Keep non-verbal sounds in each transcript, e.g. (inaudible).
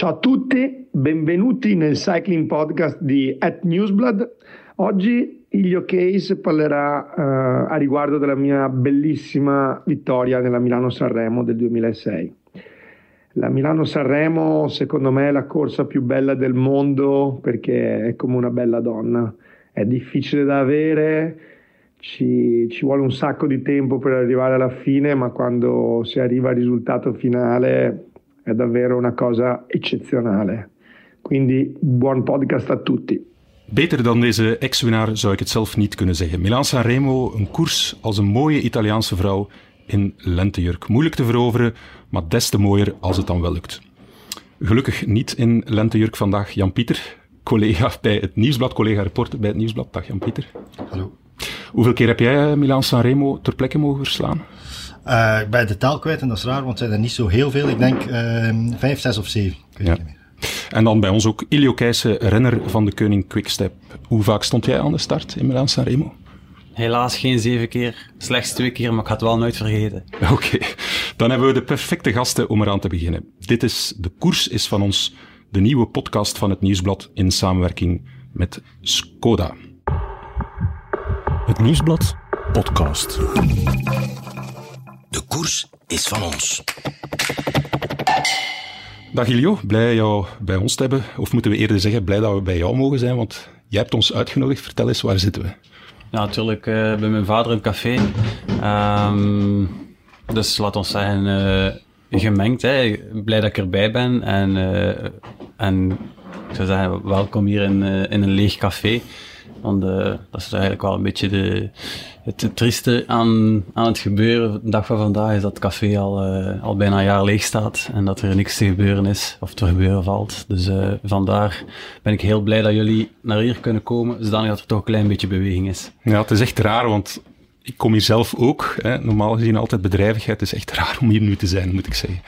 Ciao a tutti, benvenuti nel cycling podcast di At Newsblad. Oggi Ilio Case parlerà uh, a riguardo della mia bellissima vittoria nella Milano-Sanremo del 2006. La Milano-Sanremo secondo me è la corsa più bella del mondo perché è come una bella donna, è difficile da avere, ci, ci vuole un sacco di tempo per arrivare alla fine, ma quando si arriva al risultato finale è davvero una cosa eccezionale. Quindi buon podcast a tutti. Beter dan deze ex-winnaar zou ik het zelf niet kunnen zeggen. Milan Sanremo, een koers als een mooie Italiaanse vrouw in lentejurk. Moeilijk te veroveren, maar des te mooier als het dan wel lukt. Gelukkig niet in lentejurk vandaag Jan-Pieter, collega bij het Nieuwsblad, collega reporter bij het Nieuwsblad. Dag Jan-Pieter. Hallo. Hoeveel keer heb jij Milan Sanremo ter plekke mogen verslaan? Uh, ik ben de tel kwijt en dat is raar, want het zijn er niet zo heel veel. Ik denk uh, vijf, zes of zeven. Ja. En dan bij ons ook Ilio Keijsen, renner van de Koning Quickstep. Hoe vaak stond jij aan de start in Milan Sanremo? Helaas geen zeven keer, slechts twee keer, maar ik had het wel nooit vergeten. (laughs) Oké, dan hebben we de perfecte gasten om eraan te beginnen. Dit is De Koers is van ons, de nieuwe podcast van het Nieuwsblad in samenwerking met Skoda. Het Nieuwsblad podcast. De koers is van ons. Dag Ilio, blij jou bij ons te hebben. Of moeten we eerder zeggen, blij dat we bij jou mogen zijn, want jij hebt ons uitgenodigd. Vertel eens, waar zitten we? Ja, natuurlijk uh, bij mijn vader in het café. Um, dus laat ons zeggen, uh, gemengd. Hè. Blij dat ik erbij ben. En, uh, en ik zou zeggen, welkom hier in, in een leeg café. Want dat is eigenlijk wel een beetje de, het trieste aan, aan het gebeuren. De dag van vandaag is dat het café al, uh, al bijna een jaar leeg staat en dat er niks te gebeuren is of te gebeuren valt. Dus uh, vandaar ben ik heel blij dat jullie naar hier kunnen komen, zodanig dat er toch een klein beetje beweging is. Ja, het is echt raar, want ik kom hier zelf ook. Hè. Normaal gezien altijd bedrijvigheid. Het is echt raar om hier nu te zijn, moet ik zeggen.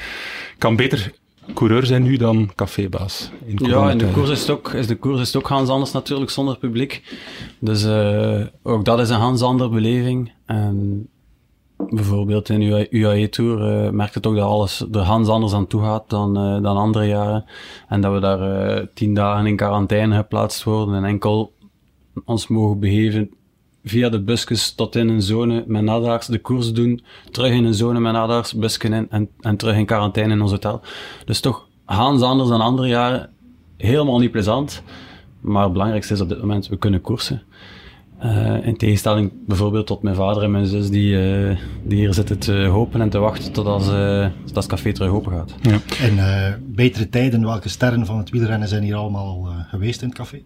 Ik kan beter coureur zijn nu dan cafébaas. In ja, in de koers is het ook, is de koers is het ook Hans anders natuurlijk, zonder publiek. Dus uh, ook dat is een Hans andere beleving. En bijvoorbeeld in UAE Tour uh, merkt het ook dat alles er Hans anders aan toe gaat dan, uh, dan andere jaren. En dat we daar tien dagen in quarantaine geplaatst worden en enkel ons mogen begeven via de busjes tot in een zone met nadaars de koers doen, terug in een zone met nadaars, busken in en, en terug in quarantaine in ons hotel. Dus toch Hans anders dan andere jaren, helemaal niet plezant. Maar het belangrijkste is op dit moment, we kunnen koersen. Uh, in tegenstelling bijvoorbeeld tot mijn vader en mijn zus, die, uh, die hier zitten te hopen en te wachten tot als, uh, tot het café terug open gaat. Ja. En betere tijden, welke sterren van het wielrennen zijn hier allemaal geweest in het café?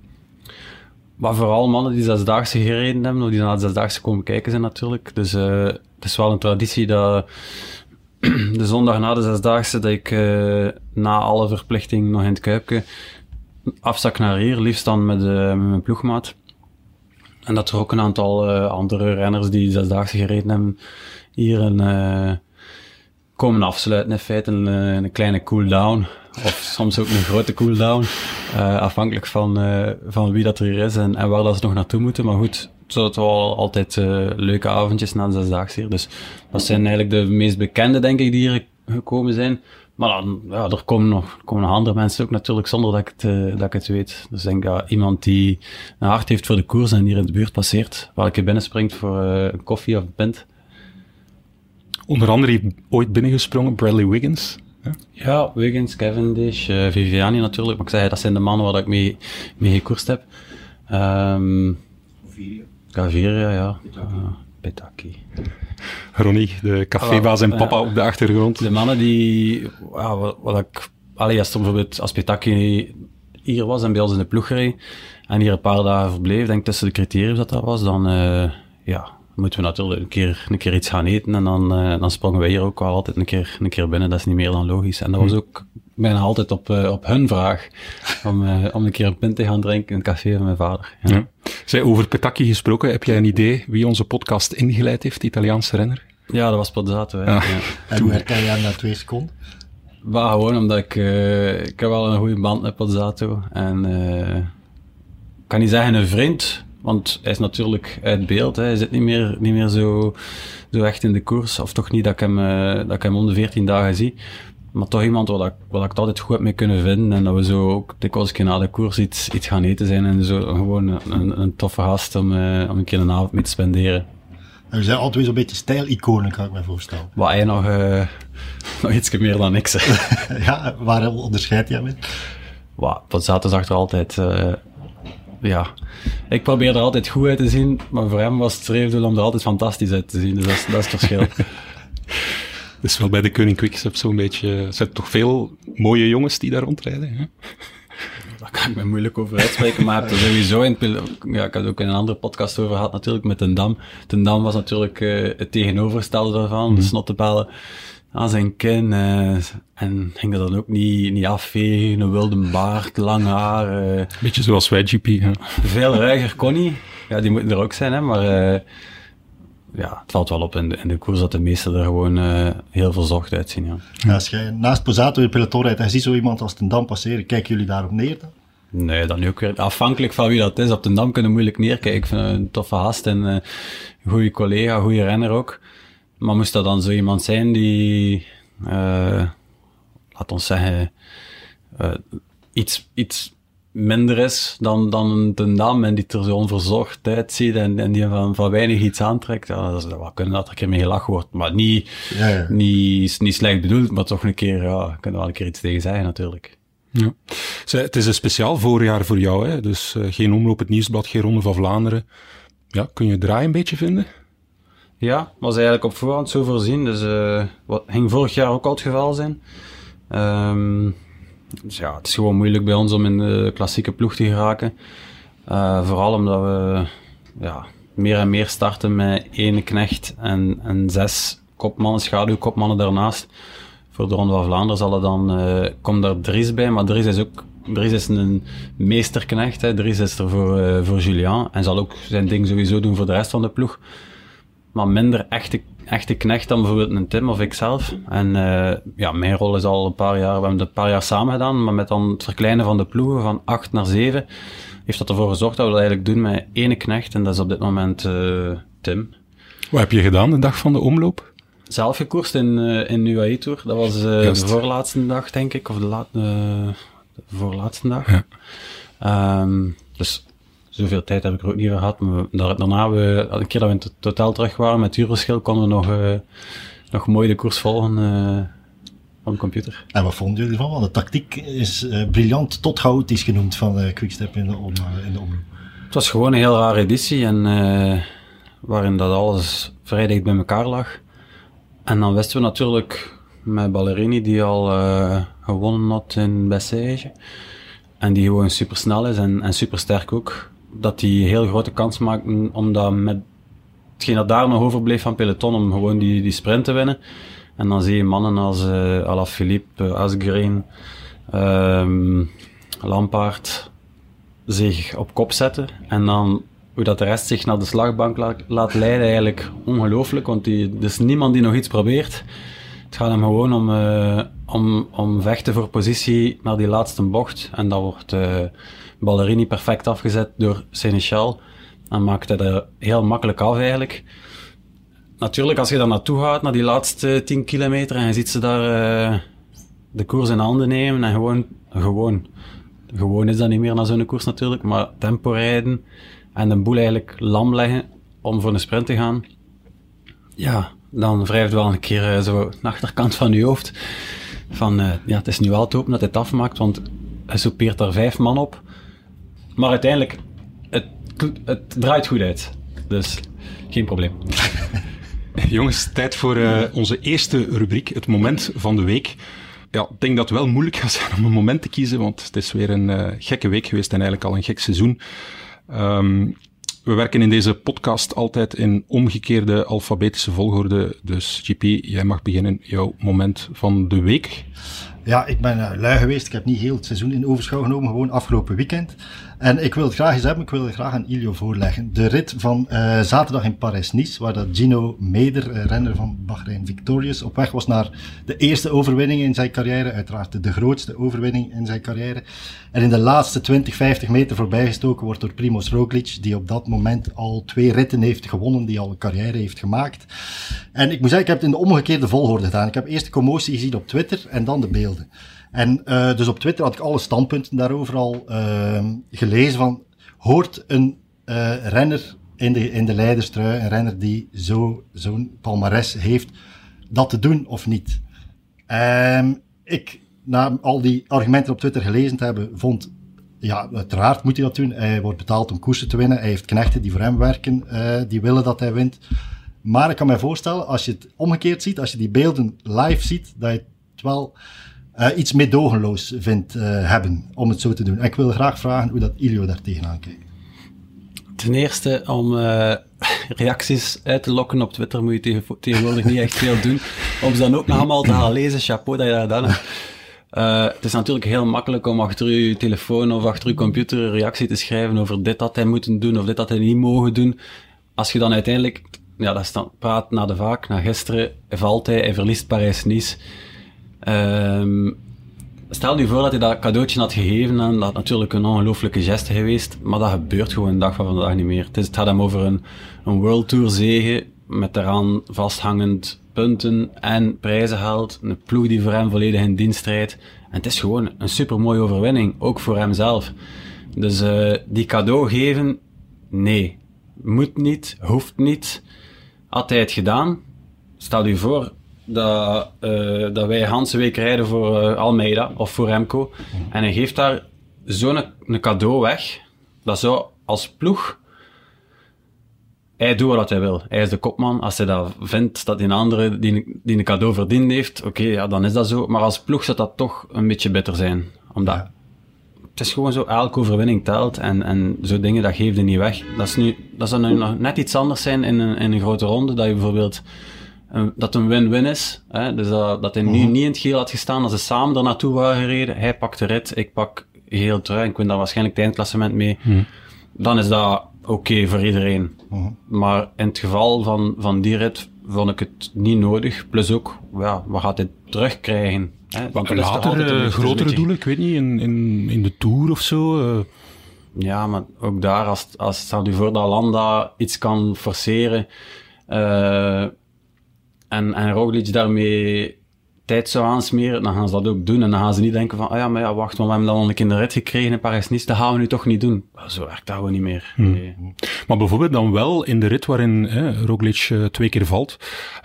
Maar vooral mannen die zesdaagse gereden hebben, of die naar de zesdaagse komen kijken zijn natuurlijk. Dus uh, het is wel een traditie dat (clears throat) de zondag na de zesdaagse, dat ik uh, na alle verplichting nog in het Kuipje afzak naar hier, liefst dan met, uh, met mijn ploegmaat. En dat er ook een aantal andere renners die zesdaagse gereden hebben, hier een, komen afsluiten. In feite een, een kleine cool-down of soms ook een grote cooldown. Uh, afhankelijk van, uh, van wie dat er is en, en waar dat ze nog naartoe moeten. Maar goed, het wel altijd uh, leuke avondjes na de zesdaagse hier. Dus dat zijn eigenlijk de meest bekende, denk ik, die hier gekomen zijn. Maar dan, ja, er komen nog, komen andere mensen ook natuurlijk zonder dat ik het, dat ik het weet. Dus ik denk dat iemand die een hart heeft voor de koers en hier in de buurt passeert, welke binnenspringt voor een koffie of een pint. Onder andere heeft ooit binnengesprongen Bradley Wiggins. Ja, Wiggins, Cavendish, uh, Viviani natuurlijk. Maar ik zei, dat zijn de mannen waar ik mee, mee gekoerst heb. Um, Gaviria, ja. Petaki. Uh, Ronnie, de cafébaas en papa op de achtergrond. De mannen die, ja, wat, wat ik, allee, als, bijvoorbeeld, als Petaki hier was en bij ons in de ploeg reed, en hier een paar dagen verbleef, denk ik tussen de criteria dat dat was, dan, uh, ja, moeten we natuurlijk een keer, een keer iets gaan eten. En dan, uh, dan sprongen wij hier ook wel altijd een keer, een keer binnen. Dat is niet meer dan logisch. En dat was hm. ook bijna altijd op, uh, op hun vraag. Om, uh, om een keer een pint te gaan drinken in het café van mijn vader. Ja. ja. Zij over Petacchi gesproken. Heb jij een idee wie onze podcast ingeleid heeft, de Italiaanse renner? Ja, dat was Pozzato. Ja. ja. En hoe herken je hem na twee seconden? Maar gewoon omdat ik, ik heb wel een goede band met Pozzato. En ik kan niet zeggen een vriend, want hij is natuurlijk uit beeld. Hè. Hij zit niet meer, niet meer zo, zo echt in de koers. Of toch niet dat ik hem, uh, dat ik hem om de 14 dagen zie. maar toch iemand waar, ik, waar ik het altijd goed heb mee kunnen vinden. En dat we zo ook dikwijls een keer na de koers iets, iets gaan eten zijn. En zo gewoon een, een toffe gast om, uh, om een keer een avond mee te spenderen. En we zijn altijd zo'n beetje stijl-iconen, kan ik me voorstellen. Wat hij nog, uh, (laughs) nog iets meer dan niks. (laughs) ja, waar onderscheid jij mee? Wat, wat zaten ze achter altijd... Uh, ja, ik probeer er altijd goed uit te zien, maar voor hem was het streefdoel om er altijd fantastisch uit te zien. Dus dat is, dat is het verschil. (laughs) (laughs) Dus wel bij de Koning Quickstep zo'n beetje... Er zijn toch veel mooie jongens die daar rondrijden, hè? Daar kan ik me moeilijk over uitspreken, maar ik heb sowieso in ja, ik had ook in een andere podcast over gehad natuurlijk met Ten Dam. Ten Dam was natuurlijk uh, het tegenovergestelde daarvan, mm. de snottebellen aan zijn kin. Uh, en ging dat dan ook niet, niet afvegen, een wilde baard, lang haar. Uh, Beetje zoals wij GP. Hè? Veel ruiger kon hij. Ja, die moeten er ook zijn, hè, maar uh, ja, het valt wel op in de, in de koers dat de meesten er gewoon uh, heel verzorgd uitzien. Ja. ja. als je naast Posato in peloton rijdt en ziet zo iemand als Ten Dam passeren, kijken jullie daarop neer dan? Nee, dan ook weer. Afhankelijk van wie dat is. Op de Dam kunnen moeilijk neerkijken. Ik vind een toffe gast en een goede collega, goede renner ook. Maar moest dat dan zo iemand zijn die, uh, laat ons zeggen, uh, iets, iets minder is dan, dan een dam en die er zo onverzorgd uitziet en, en die van, van weinig iets aantrekt, ja, dat is wel kunnen dat er een keer mee gelachen wordt. Maar niet, ja, ja. niet, niet slecht bedoeld, maar toch een keer, ja, kunnen wel een keer iets tegen zeggen natuurlijk. Ja. het is een speciaal voorjaar voor jou, hè? dus uh, geen omloop het nieuwsblad, geen ronde van Vlaanderen. Ja, kun je draai een beetje vinden? Ja, was eigenlijk op voorhand zo voorzien. Dus uh, wat ging vorig jaar ook al het geval zijn. Um, dus ja, het is gewoon moeilijk bij ons om in de klassieke ploeg te geraken. Uh, vooral omdat we ja, meer en meer starten met één knecht en, en zes kopmannen, schaduwkopmannen daarnaast. Voor de Ronde van Vlaanderen zal er dan, uh, komt daar Dries bij, maar Dries is ook Dries is een meesterknecht. Hè. Dries is er voor, uh, voor Julian en zal ook zijn ding sowieso doen voor de rest van de ploeg maar minder echte, echte knecht dan bijvoorbeeld een Tim of ikzelf. En uh, ja, mijn rol is al een paar jaar, we hebben het een paar jaar samen gedaan, maar met dan het verkleinen van de ploegen van acht naar zeven, heeft dat ervoor gezorgd dat we dat eigenlijk doen met ene knecht, en dat is op dit moment uh, Tim. Wat heb je gedaan de dag van de omloop? Zelf gekoerst in, uh, in UAE Tour. Dat was de voorlaatste dag, denk ik, of de, la de voorlaatste dag. Ja. Um, dus zoveel tijd heb ik er ook niet gehad. Maar daarna, we, een keer dat we in het totaal terug waren met uurverschil, konden we nog, uh, nog mooi de koers volgen uh, op de computer. En wat vonden jullie ervan? Want de tactiek is uh, briljant tot chaotisch genoemd van Quickstep in de, om, in de omloop. Het was gewoon een heel rare editie en waarin dat alles vrij dicht bij elkaar lag. En dan wisten we natuurlijk met Ballerini, die al gewonnen had in Bessage. En die gewoon super snel is en, en super sterk ook dat die heel grote kans maakten om dat met hetgeen dat daar nog overbleef van peloton, om gewoon die, die sprint te winnen. En dan zie je mannen als uh, Alaphilippe, uh, Asgreen, um, Lampaard zich op kop zetten. En dan hoe dat de rest zich naar de slagbank laat, leiden, eigenlijk ongelooflijk. Want die, er is niemand die nog iets probeert. Het gaat hem gewoon om, uh, om, om vechten voor positie naar die laatste bocht. En dat wordt Ballerini perfect afgezet door Seneschal. En maakt hij er heel makkelijk af eigenlijk. Natuurlijk, als je daar naartoe gaat, naar die laatste 10 kilometer, en je ziet ze daar uh, de koers in handen nemen en gewoon, gewoon, gewoon is dat niet meer naar zo'n koers natuurlijk, maar tempo rijden en de boel eigenlijk lam leggen om voor een sprint te gaan. Ja, dan wrijft wel een keer uh, zo de achterkant van je hoofd. Van, uh, ja, het is nu wel te hopen dat het afmaakt, want hij soupeert daar vijf man op. Maar uiteindelijk, het, het draait goed uit. Dus geen probleem. (laughs) Jongens, tijd voor uh, onze eerste rubriek, het moment van de week. Ja, ik denk dat het wel moeilijk gaat zijn om een moment te kiezen, want het is weer een uh, gekke week geweest en eigenlijk al een gek seizoen. Um, we werken in deze podcast altijd in omgekeerde alfabetische volgorde. Dus GP, jij mag beginnen, jouw moment van de week. Ja, ik ben uh, lui geweest. Ik heb niet heel het seizoen in overschouw genomen, gewoon afgelopen weekend. En ik wil het graag eens hebben, ik wil het graag aan Ilio voorleggen. De rit van uh, zaterdag in Parijs-Nice, waar dat Gino Meder, uh, renner van Bahrein Victorious, op weg was naar de eerste overwinning in zijn carrière. Uiteraard de grootste overwinning in zijn carrière. En in de laatste 20, 50 meter voorbijgestoken wordt door Primoz Roglic, die op dat moment al twee ritten heeft gewonnen, die al een carrière heeft gemaakt. En ik moet zeggen, ik heb het in de omgekeerde volgorde gedaan. Ik heb eerst de commotie gezien op Twitter en dan de beelden. En uh, dus op Twitter had ik alle standpunten daarover al uh, gelezen van, hoort een uh, renner in de, in de leiderstrui, een renner die zo, zo'n palmares heeft, dat te doen of niet? Um, ik, na al die argumenten op Twitter gelezen te hebben, vond, ja, uiteraard moet hij dat doen. Hij wordt betaald om koersen te winnen. Hij heeft knechten die voor hem werken, uh, die willen dat hij wint. Maar ik kan me voorstellen, als je het omgekeerd ziet, als je die beelden live ziet, dat je het wel uh, iets meedogenloos vindt uh, hebben om het zo te doen. En ik wil graag vragen hoe dat Ilio daar tegenaan kijkt. Ten eerste, om uh, (laughs) reacties uit te lokken op Twitter moet je tegenwoordig niet echt veel doen. Om ze dan ook nog allemaal te gaan lezen, chapeau dat je dat gedaan hebt. Het is natuurlijk heel makkelijk om achter je telefoon of achter je computer een reactie te schrijven over dit dat hij moeten doen of dit dat hij niet mogen doen. Als je dan uiteindelijk, ja, dat is praat na de vaak, na gisteren, valt hij, hij verliest Parijs-Nice. Um, stel je voor dat hij dat cadeautje had gegeven en dat natuurlijk een ongelooflijke geste geweest, maar dat gebeurt gewoon een dag van vandaag niet meer. Het, is, het gaat hem over een, een World Tour zege met daaraan vasthangend punten en prijzen haalt. Een ploeg die voor hem volledig in dienst rijdt. En het is gewoon een super mooie overwinning, ook voor hemzelf. Dus uh, die cadeau geven, nee. Moet niet, hoeft niet. Had hij het gedaan, stel je voor, dat, uh, dat wij Hanse week rijden voor uh, Almeida of voor Remco. En hij geeft daar zo'n een cadeau weg. Dat zou als ploeg. Hij doet wat hij wil. Hij is de kopman. Als hij dat vindt dat een andere die, die een cadeau verdiend heeft, oké, okay, ja, dan is dat zo. Maar als ploeg zou dat toch een beetje beter zijn. Omdat ja. het is gewoon zo, elke overwinning telt. En, en zo dingen, dat geeft je niet weg. Dat, is nu, dat zou nu nog net iets anders zijn in een, in een grote ronde. Dat je bijvoorbeeld dat een win-win is. Hè? Dus dat, dat hij nu niet in het geel had gestaan als ze samen er naartoe waren gereden. Hij pakt de rit, ik pak heel trui en ik win daar waarschijnlijk het eindklassement mee. Dan is dat oké okay voor iedereen. Maar in het geval van, van die rit vond ik het niet nodig. Plus ook, ja, wat gaat hij terugkrijgen? Hè? Want later uh, grotere beetje... doelen, ik weet niet, in, in, in de Tour of zo... Uh... Ja, maar ook daar, als, als stel je voor dat Landa iets kan forceren... Uh, en, en Roglic daarmee tijd zou aansmeren, dan gaan ze dat ook doen. En dan gaan ze niet denken van, ah ja, maar ja, wacht, want we hebben dan een keer de rit gekregen in Parijs-Nice, dat gaan we nu toch niet doen. Zo werkt dat gewoon niet meer. Hmm. Maar bijvoorbeeld dan wel in de rit waarin hè, Roglic uh, twee keer valt,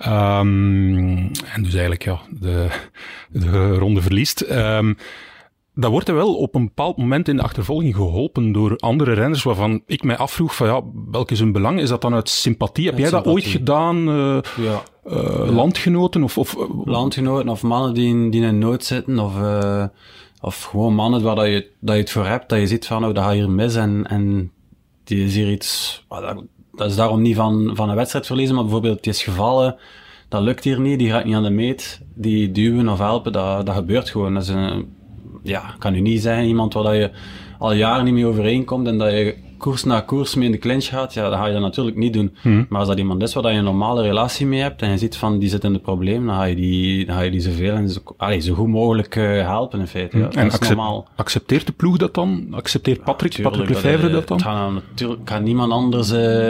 um, en dus eigenlijk ja, de, de ronde verliest, um, dat wordt er wel op een bepaald moment in de achtervolging geholpen door andere renners waarvan ik mij afvroeg van ja, welk is hun belang? Is dat dan uit sympathie? Heb jij sympathie. dat ooit gedaan? Uh, ja. Uh. Landgenoten? Of, of, Landgenoten of mannen die in, die in nood zitten of, uh, of gewoon mannen waar dat je, dat je het voor hebt, dat je ziet van oh, dat gaat hier mis en, en die is hier iets... Dat, dat is daarom niet van, van een wedstrijd verliezen, maar bijvoorbeeld die is gevallen, dat lukt hier niet, die gaat niet aan de meet, die duwen of helpen, dat, dat gebeurt gewoon. Dat is een ja, kan u niet zijn, iemand waar je al jaren niet mee overeenkomt en dat je koers na koers mee in de clinch gaat, ja, dan ga je dat natuurlijk niet doen. Hmm. Maar als dat iemand is waar je een normale relatie mee hebt en je ziet van die zit in de probleem, dan ga je die, dan ga je die zoveel en zo, allez, zo goed mogelijk uh, helpen in feite. Ja. Hmm. En normaal. accepteert de ploeg dat dan? Accepteert Patrick, ja, Patrick Lefevre dat, dat dan? Kan, natuurlijk kan niemand anders uh,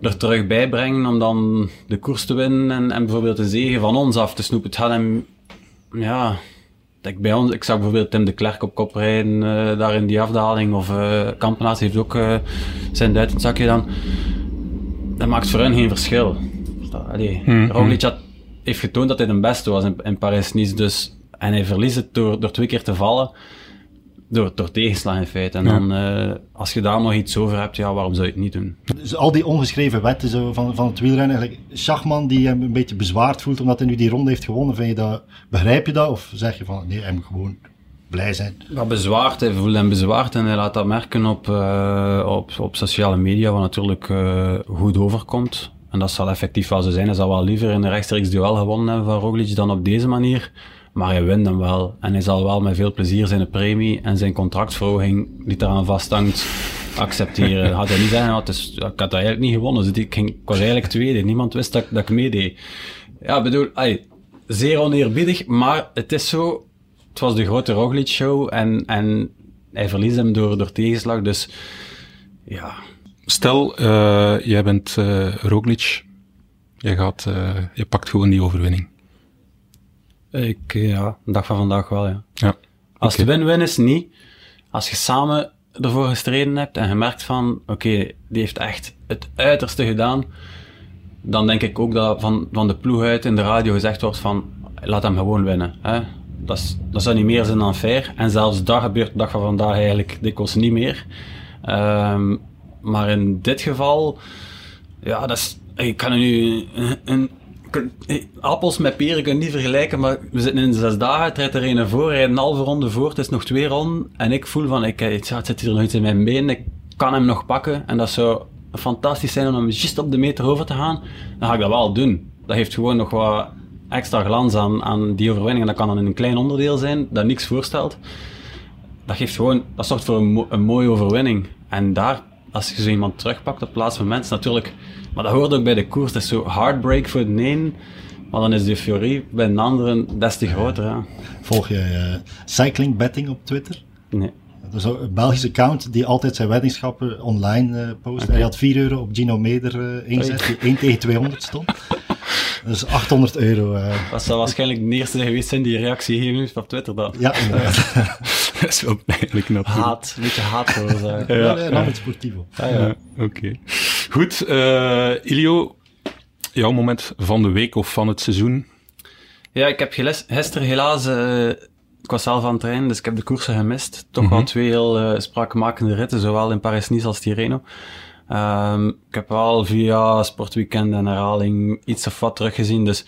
er terug bij brengen om dan de koers te winnen en, en bijvoorbeeld de zegen van ons af te snoepen. Het gaat hem, ja, ik, bij ons, ik zag bijvoorbeeld Tim de Klerk op kop rijden, uh, daar in die afdaling. Of uh, Kampenaars heeft ook uh, zijn duit in het zakje dan. Dat maakt voor hen geen verschil. Allee, mm Roglic had, heeft getoond dat hij de beste was in, in Parijs-Nice. Dus, en hij verliest het door, door twee keer te vallen door, door tegenslag in feite. En dan, uh, als je daar nog iets over hebt, ja, waarom zou je het niet doen? Dus al die ongeschreven wetten zo, van, van het wielrennen, eigenlijk Schachman die hem een beetje bezwaard voelt omdat hij nu die ronde heeft gewonnen, vind je dat, begrijp je dat? Of zeg je van, nee, hij moet gewoon blij zijn? Ja, bezwaard, hij voelt hem bezwaard en hij laat dat merken op, uh, op, op sociale media, wat natuurlijk uh, goed overkomt. En dat zal effectief wel zo zijn. Hij zal wel liever in een rechtstreeks duel gewonnen hebben van Roglic dan op deze manier. Maar hij wint hem wel. En hij zal wel met veel plezier zijn premie en zijn contractverhoging die eraan vasthangt accepteren. Had hij niet zeggen, "Ah, het is, ik had dat eigenlijk niet gewonnen. Dus ik, ging, ik was eigenlijk tweede. Niemand wist dat, dat ik meedeed. Ja, bedoel, ai, zeer oneerbiedig, maar het is zo. Het was de grote Roglic show en, en hij verliest hem door, door tegenslag. Dus ja, Stel, eh, jij bent eh Roglic. Jij gaat, eh, je pakt gewoon die overwinning. Ik, ja, de dag van vandaag wel, ja. Ja. Als het win-win is, niet. Als je samen ervoor gestreden hebt en je merkt van, oké, die heeft echt het uiterste gedaan, dan denk ik ook dat van, van de ploeg uit in de radio gezegd wordt van, laat hem gewoon winnen. Hè? Dat, is, dat zou niet meer zijn dan fair. En zelfs dat gebeurt de dag van vandaag eigenlijk dikwijls niet meer. Ehm, maar in dit geval, ja, dat is, ik kan er nu een, appels met peren kun je niet vergelijken, maar we zitten in zes dagen, het rijdt er een voor, rijdt een halve ronde voor, het is nog twee ronden, en ik voel van, ik, eh, het zit hier nog iets in mijn been, ik kan hem nog pakken, en dat zou fantastisch zijn om hem juist op de meter over te gaan, dan ga ik dat wel doen. Dat heeft gewoon nog wat extra glans aan, aan die overwinning, en dat kan dan een klein onderdeel zijn, dat niks voorstelt. Dat geeft gewoon, dat zorgt voor een, een mooie overwinning. En daar, als je zo iemand terugpakt op plaats van mensen, natuurlijk, maar dat hoort ook bij de koers, dat is zo heartbreak voor de een, maar dan is de euforie bij een andere des te groter. Ja. Volg je eh, Cycling Betting op Twitter? Nee. Dat is een Belgische account die altijd zijn weddenschappen online eh post. Hij had 4 euro op Gino Meder eh ingezet, die 1 tegen 200 stond. (laughs) Dat is 800 euro. eh, Dat zal waarschijnlijk de eerste geweest zijn die reactie gegeven heeft op Twitter dan. ja, inderdaad. (laughs) Dat is wel pijnlijk natuurlijk. Haat, een beetje haat veroorzaken. ja, ja, nam het sportivo. Ja, Oké. Goed, eh Ilio, jouw moment van de week of van het seizoen? Ja, ik heb geles- gisteren helaas, eh, ik was zelf aan het trainen, dus ik heb de koersen gemist. Toch wel twee heel eh spraakmakende ritten, zowel in Paris-Nice als Tirreno. Ehm, ik heb wel via Sportweekend en herhaling iets of wat teruggezien, dus...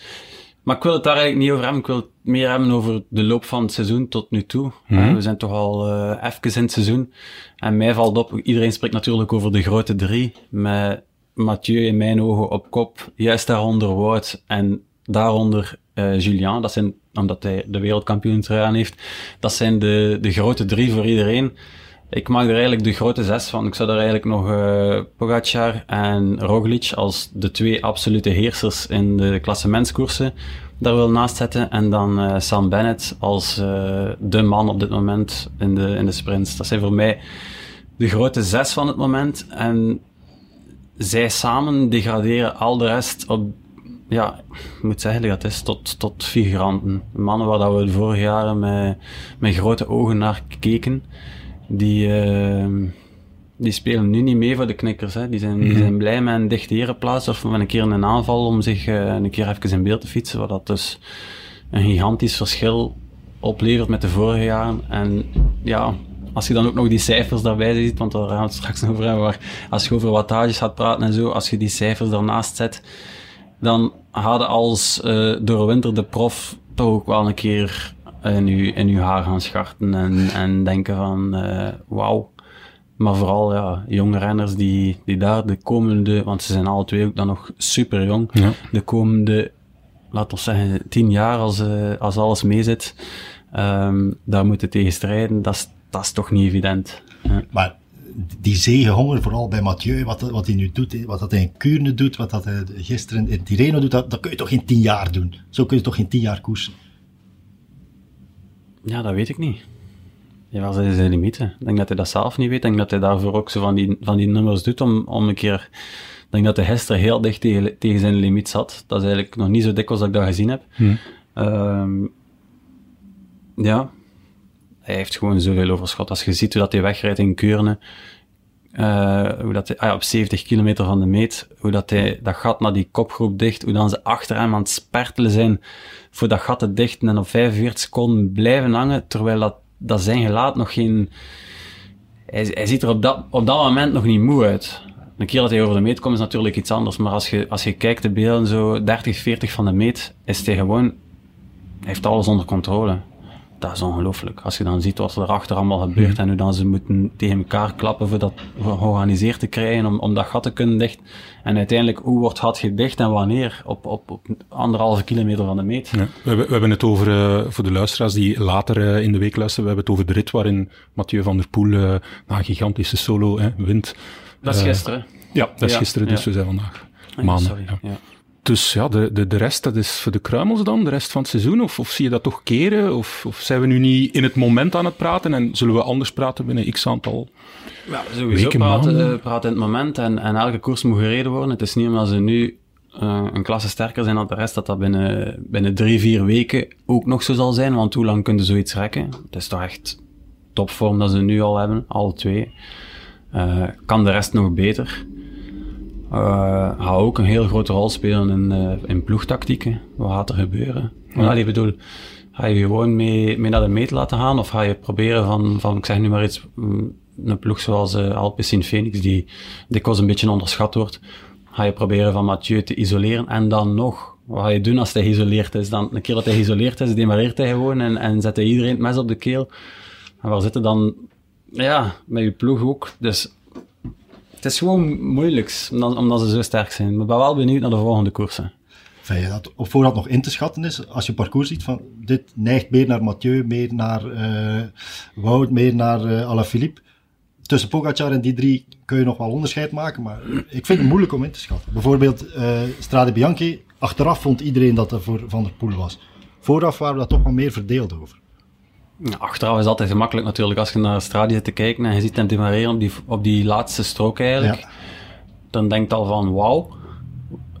Maar ik wil het daar eigenlijk niet over hebben, ik wil het meer hebben over de loop van het seizoen tot nu toe. Eh, we zijn toch al eh even in het seizoen. En mij valt op, iedereen spreekt natuurlijk over de grote drie, met Mathieu in mijn ogen op kop, juist daaronder Wout en daaronder eh Julian. Dat zijn, omdat hij de wereldkampioen aan heeft, dat zijn de, de grote drie voor iedereen. Ik maak er eigenlijk de grote zes van. Ik zou er eigenlijk nog eh Pogacar en Roglic als de twee absolute heersers in de klassementskoersen daar wil naast zetten. En dan eh, Sam Bennett als eh, de man op dit moment in de, in de sprints. Dat zijn voor mij de grote zes van het moment. En zij samen degraderen al de rest op, ja, ik moet zeggen dat is tot, tot figuranten. Mannen waar dat we de vorige jaren met, met grote ogen naar keken, die, eh, die spelen nu niet mee voor de knikkers. Hè. Die, zijn, die zijn blij met een dichte ereplaats of met een keer een aanval om zich eh, een keer even in beeld te fietsen, wat dat dus een gigantisch verschil oplevert met de vorige jaren. En ja, als je dan ook nog die cijfers daarbij ziet, want daar gaan we het straks over hebben, maar als je over wattages gaat praten en zo, als je die cijfers daarnaast zet, dan hadden als eh doorwinterde prof toch ook wel een keer in je, in uw haar gaan scharten en, en denken van eh wauw. Maar vooral ja, jonge renners die, die daar de komende, want ze zijn alle twee ook dan nog super jong, Ja. de komende, laten we zeggen, tien jaar als, eh, als alles meezit, ehm, daar moeten tegen strijden, dat is, dat is toch niet evident. Ja. Maar die zegenhonger, vooral bij Mathieu, wat, wat hij nu doet, wat dat hij in Kuurne doet, wat dat hij gisteren in Tirreno doet, dat, dat kun je toch in tien jaar doen? Zo kun je toch in tien jaar koersen? Ja, dat weet ik niet. Ja, zijn zijn limieten. Ik denk dat hij dat zelf niet weet. Ik denk dat hij daarvoor ook zo van die, van die nummers doet om, om een keer... Ik denk dat hij gisteren heel dicht tegen, tegen zijn limiet zat. Dat is eigenlijk nog niet zo dikwijls dat ik dat gezien heb. Ehm, ja. Hij heeft gewoon zoveel overschot. Als je ziet hoe dat hij wegrijdt in Keurne, eh, hoe dat hij, ah op 70 kilometer van de meet, hoe dat hij dat gat naar die kopgroep dicht, hoe dan ze achter hem aan het spertelen zijn voor dat gat te dichten en op 45 seconden blijven hangen, terwijl dat, dat zijn gelaat nog geen... Hij, hij ziet er op dat, op dat moment nog niet moe uit. Een keer dat hij over de meet komt is natuurlijk iets anders, maar als je, als je kijkt de beelden zo 30, 40 van de meet, is hij gewoon... Hij heeft alles onder controle. Dat is ongelooflijk. Als je dan ziet wat er achter allemaal gebeurt Mhm. en hoe dan ze moeten tegen elkaar klappen voor dat georganiseerd te krijgen, om, om dat gat te kunnen dicht. En uiteindelijk, hoe wordt het gat gedicht en wanneer? Op, op, op anderhalve kilometer van de meet. Ja, we, hebben, we hebben het over, eh, voor de luisteraars die later eh, in de week luisteren, we hebben het over de rit waarin Mathieu van der Poel eh, na een gigantische solo hè, wint. Dat is gisteren. Ja, dat is Ja, gisteren, dus ja. we zijn vandaag maandag. sorry. ja. Dus ja, de, de, de rest, dat is voor de kruimels dan, de rest van het seizoen? Of, of zie je dat toch keren? Of, of zijn we nu niet in het moment aan het praten en zullen we anders praten binnen x aantal? Ja, sowieso Weken, praten, maanden. praten in het moment en, en elke koers moet gereden worden. Het is niet omdat ze nu eh, een klasse sterker zijn dan de rest, dat dat binnen, binnen drie, vier weken ook nog zo zal zijn. Want hoe lang kunnen ze zoiets rekken? Het is toch echt topvorm dat ze nu al hebben, alle twee. Eh, kan de rest nog beter? Eh gaat ook een heel grote rol spelen in, eh, in ploegtactieken. Wat gaat er gebeuren? Ja. ik bedoel, ga je gewoon mee, mee naar de meet laten gaan? Of ga je proberen van, van ik zeg nu maar iets, mm, een ploeg zoals uh, Alpecin Phoenix, die dikwijls een beetje onderschat wordt, ga je proberen van Mathieu te isoleren en dan nog, wat ga je doen als hij geïsoleerd is? Dan, een keer dat hij geïsoleerd is, demareert hij gewoon en, en zet hij iedereen het mes op de keel. En waar zitten dan, ja, met je ploeg ook. Dus het is gewoon moeilijk, omdat, ze zo sterk zijn. Maar ik ben wel benieuwd naar de volgende koersen. Vind je dat op nog in te schatten is, als je parcours ziet van dit neigt meer naar Mathieu, meer naar uh, Wout, meer naar uh, Alaphilippe. Tussen Pogacar en die drie kun je nog wel onderscheid maken, maar ik vind het moeilijk om in te schatten. Bijvoorbeeld uh, Strade Bianchi, achteraf vond iedereen dat er voor Van der Poel was. Vooraf waren we daar toch wel meer verdeeld over. Achteraf is altijd gemakkelijk natuurlijk als je naar Strade zit te kijken en je ziet hem demareren op die, op die laatste strook eigenlijk. Ja. Dan denkt al van wauw,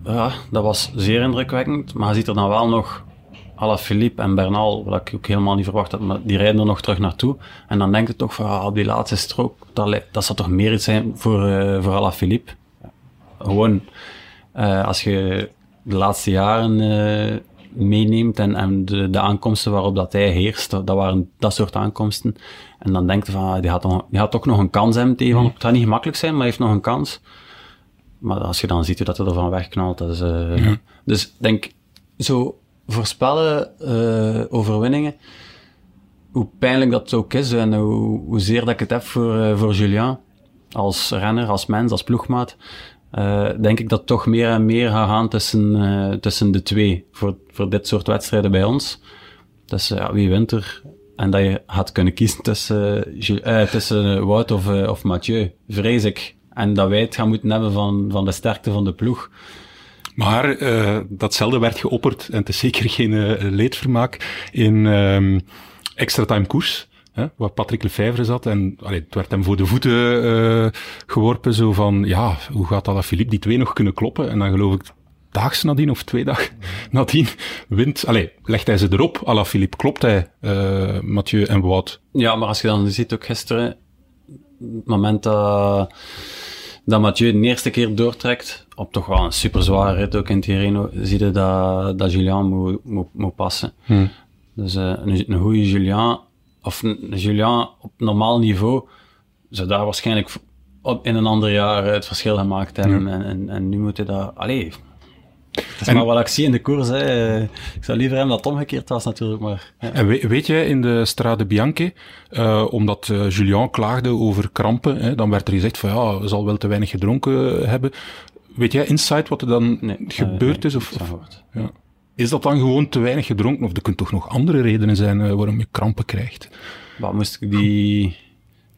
ja, dat was zeer indrukwekkend. Maar je ziet er dan wel nog Alaphilippe en Bernal, wat ik ook helemaal niet verwacht had, maar die rijden er nog terug naartoe. En dan denk je toch van, ah, op die laatste strook, dat, dat zou toch meer iets zijn voor, uh, voor Alaphilippe. Gewoon, uh, als je de laatste jaren uh, meeneemt en, en de, de, aankomsten waarop dat hij heerst, dat, waren dat soort aankomsten. En dan denk je van, die had, nog, die had ook nog een kans hebben tegen, het gaat niet gemakkelijk zijn, maar hij heeft nog een kans. Maar als je dan ziet hoe dat hij ervan wegknalt, dat is... Uh, ja. Dus ik denk, zo voorspellen uh, overwinningen, hoe pijnlijk dat ook is en hoe, hoezeer dat ik het heb voor, uh, voor Julien, als renner, als mens, als ploegmaat, uh, denk ik dat toch meer en meer gaat gaan tussen, uh, tussen de twee voor, voor dit soort wedstrijden bij ons. Dus uh, wie wint er? En dat je gaat kunnen kiezen tussen, uh, tussen Wout of, of Mathieu, vrees ik. En dat wij het gaan moeten hebben van, van de sterkte van de ploeg. Maar uh, datzelfde werd geopperd, en het is zeker geen leedvermaak, in um, extra time koers. Hè, waar Patrick Lefevre zat. En allee, het werd hem voor de voeten uh, geworpen. Zo van, ja, hoe gaat Alaphilippe die twee nog kunnen kloppen? En dan geloof ik, daags nadien of twee dagen (laughs) nadien wint. Allee, legt hij ze erop. Alaphilippe klopt hij uh, Mathieu en Wout. Ja, maar als je dan ziet ook gisteren, het moment dat, dat Mathieu de eerste keer doortrekt, op toch wel een super zware rit ook in Tirreno, zie je dat, dat Julian moet, moet, moet passen. Hmm. Dus uh, een, een goede Julian, of Julian op normaal niveau, zou daar waarschijnlijk op, in een ander jaar het verschil gemaakt hebben. Ja. En, en, en, nu moet hij dat... Allee, dat is en, maar wat ik zie in de koers. Hè. Ik zou liever hebben dat het omgekeerd was natuurlijk. Maar, ja. En weet, weet jij, in de Strade Bianche, uh, omdat uh, Julian klaagde over krampen, hè, dan werd er gezegd van ja, zal wel te weinig gedronken hebben. Weet jij insight wat er dan nee, gebeurd is? Of, of ja. Is dat dan gewoon te weinig gedronken? Of er kunnen toch nog andere redenen zijn uh, waarom je krampen krijgt? Wat moest ik die,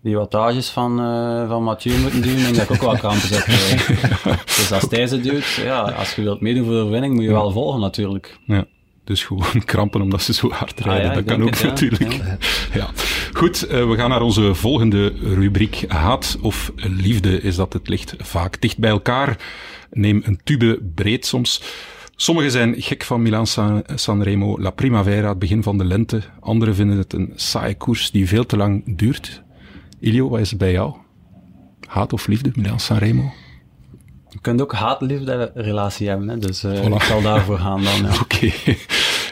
die wattages van, uh, van Mathieu moeten doen? denk dat ik ook wel krampen heb. (laughs) Dus als hij ze doet, ja, als je wilt meedoen voor de winning, moet je wel volgen natuurlijk. Ja. Dus gewoon (laughs) krampen omdat ze zo hard rijden. Ah, ja, dat kan ook het, ja. natuurlijk. Ja. (laughs) ja. Goed, uh, we gaan naar onze volgende rubriek. Haat of liefde is dat het ligt vaak dicht bij elkaar. Neem een tube breed soms. Sommigen zijn gek van Milan San, Sanremo, La Primavera, het begin van de lente. Anderen vinden het een saaie koers die veel te lang duurt. Ilio, wat is het bij jou? Haat of liefde, Milan Sanremo? Je kunt ook haat-liefde relatie hebben, hè? dus uh, voilà. ik zal daarvoor gaan dan. Ja. (laughs) Oké, okay.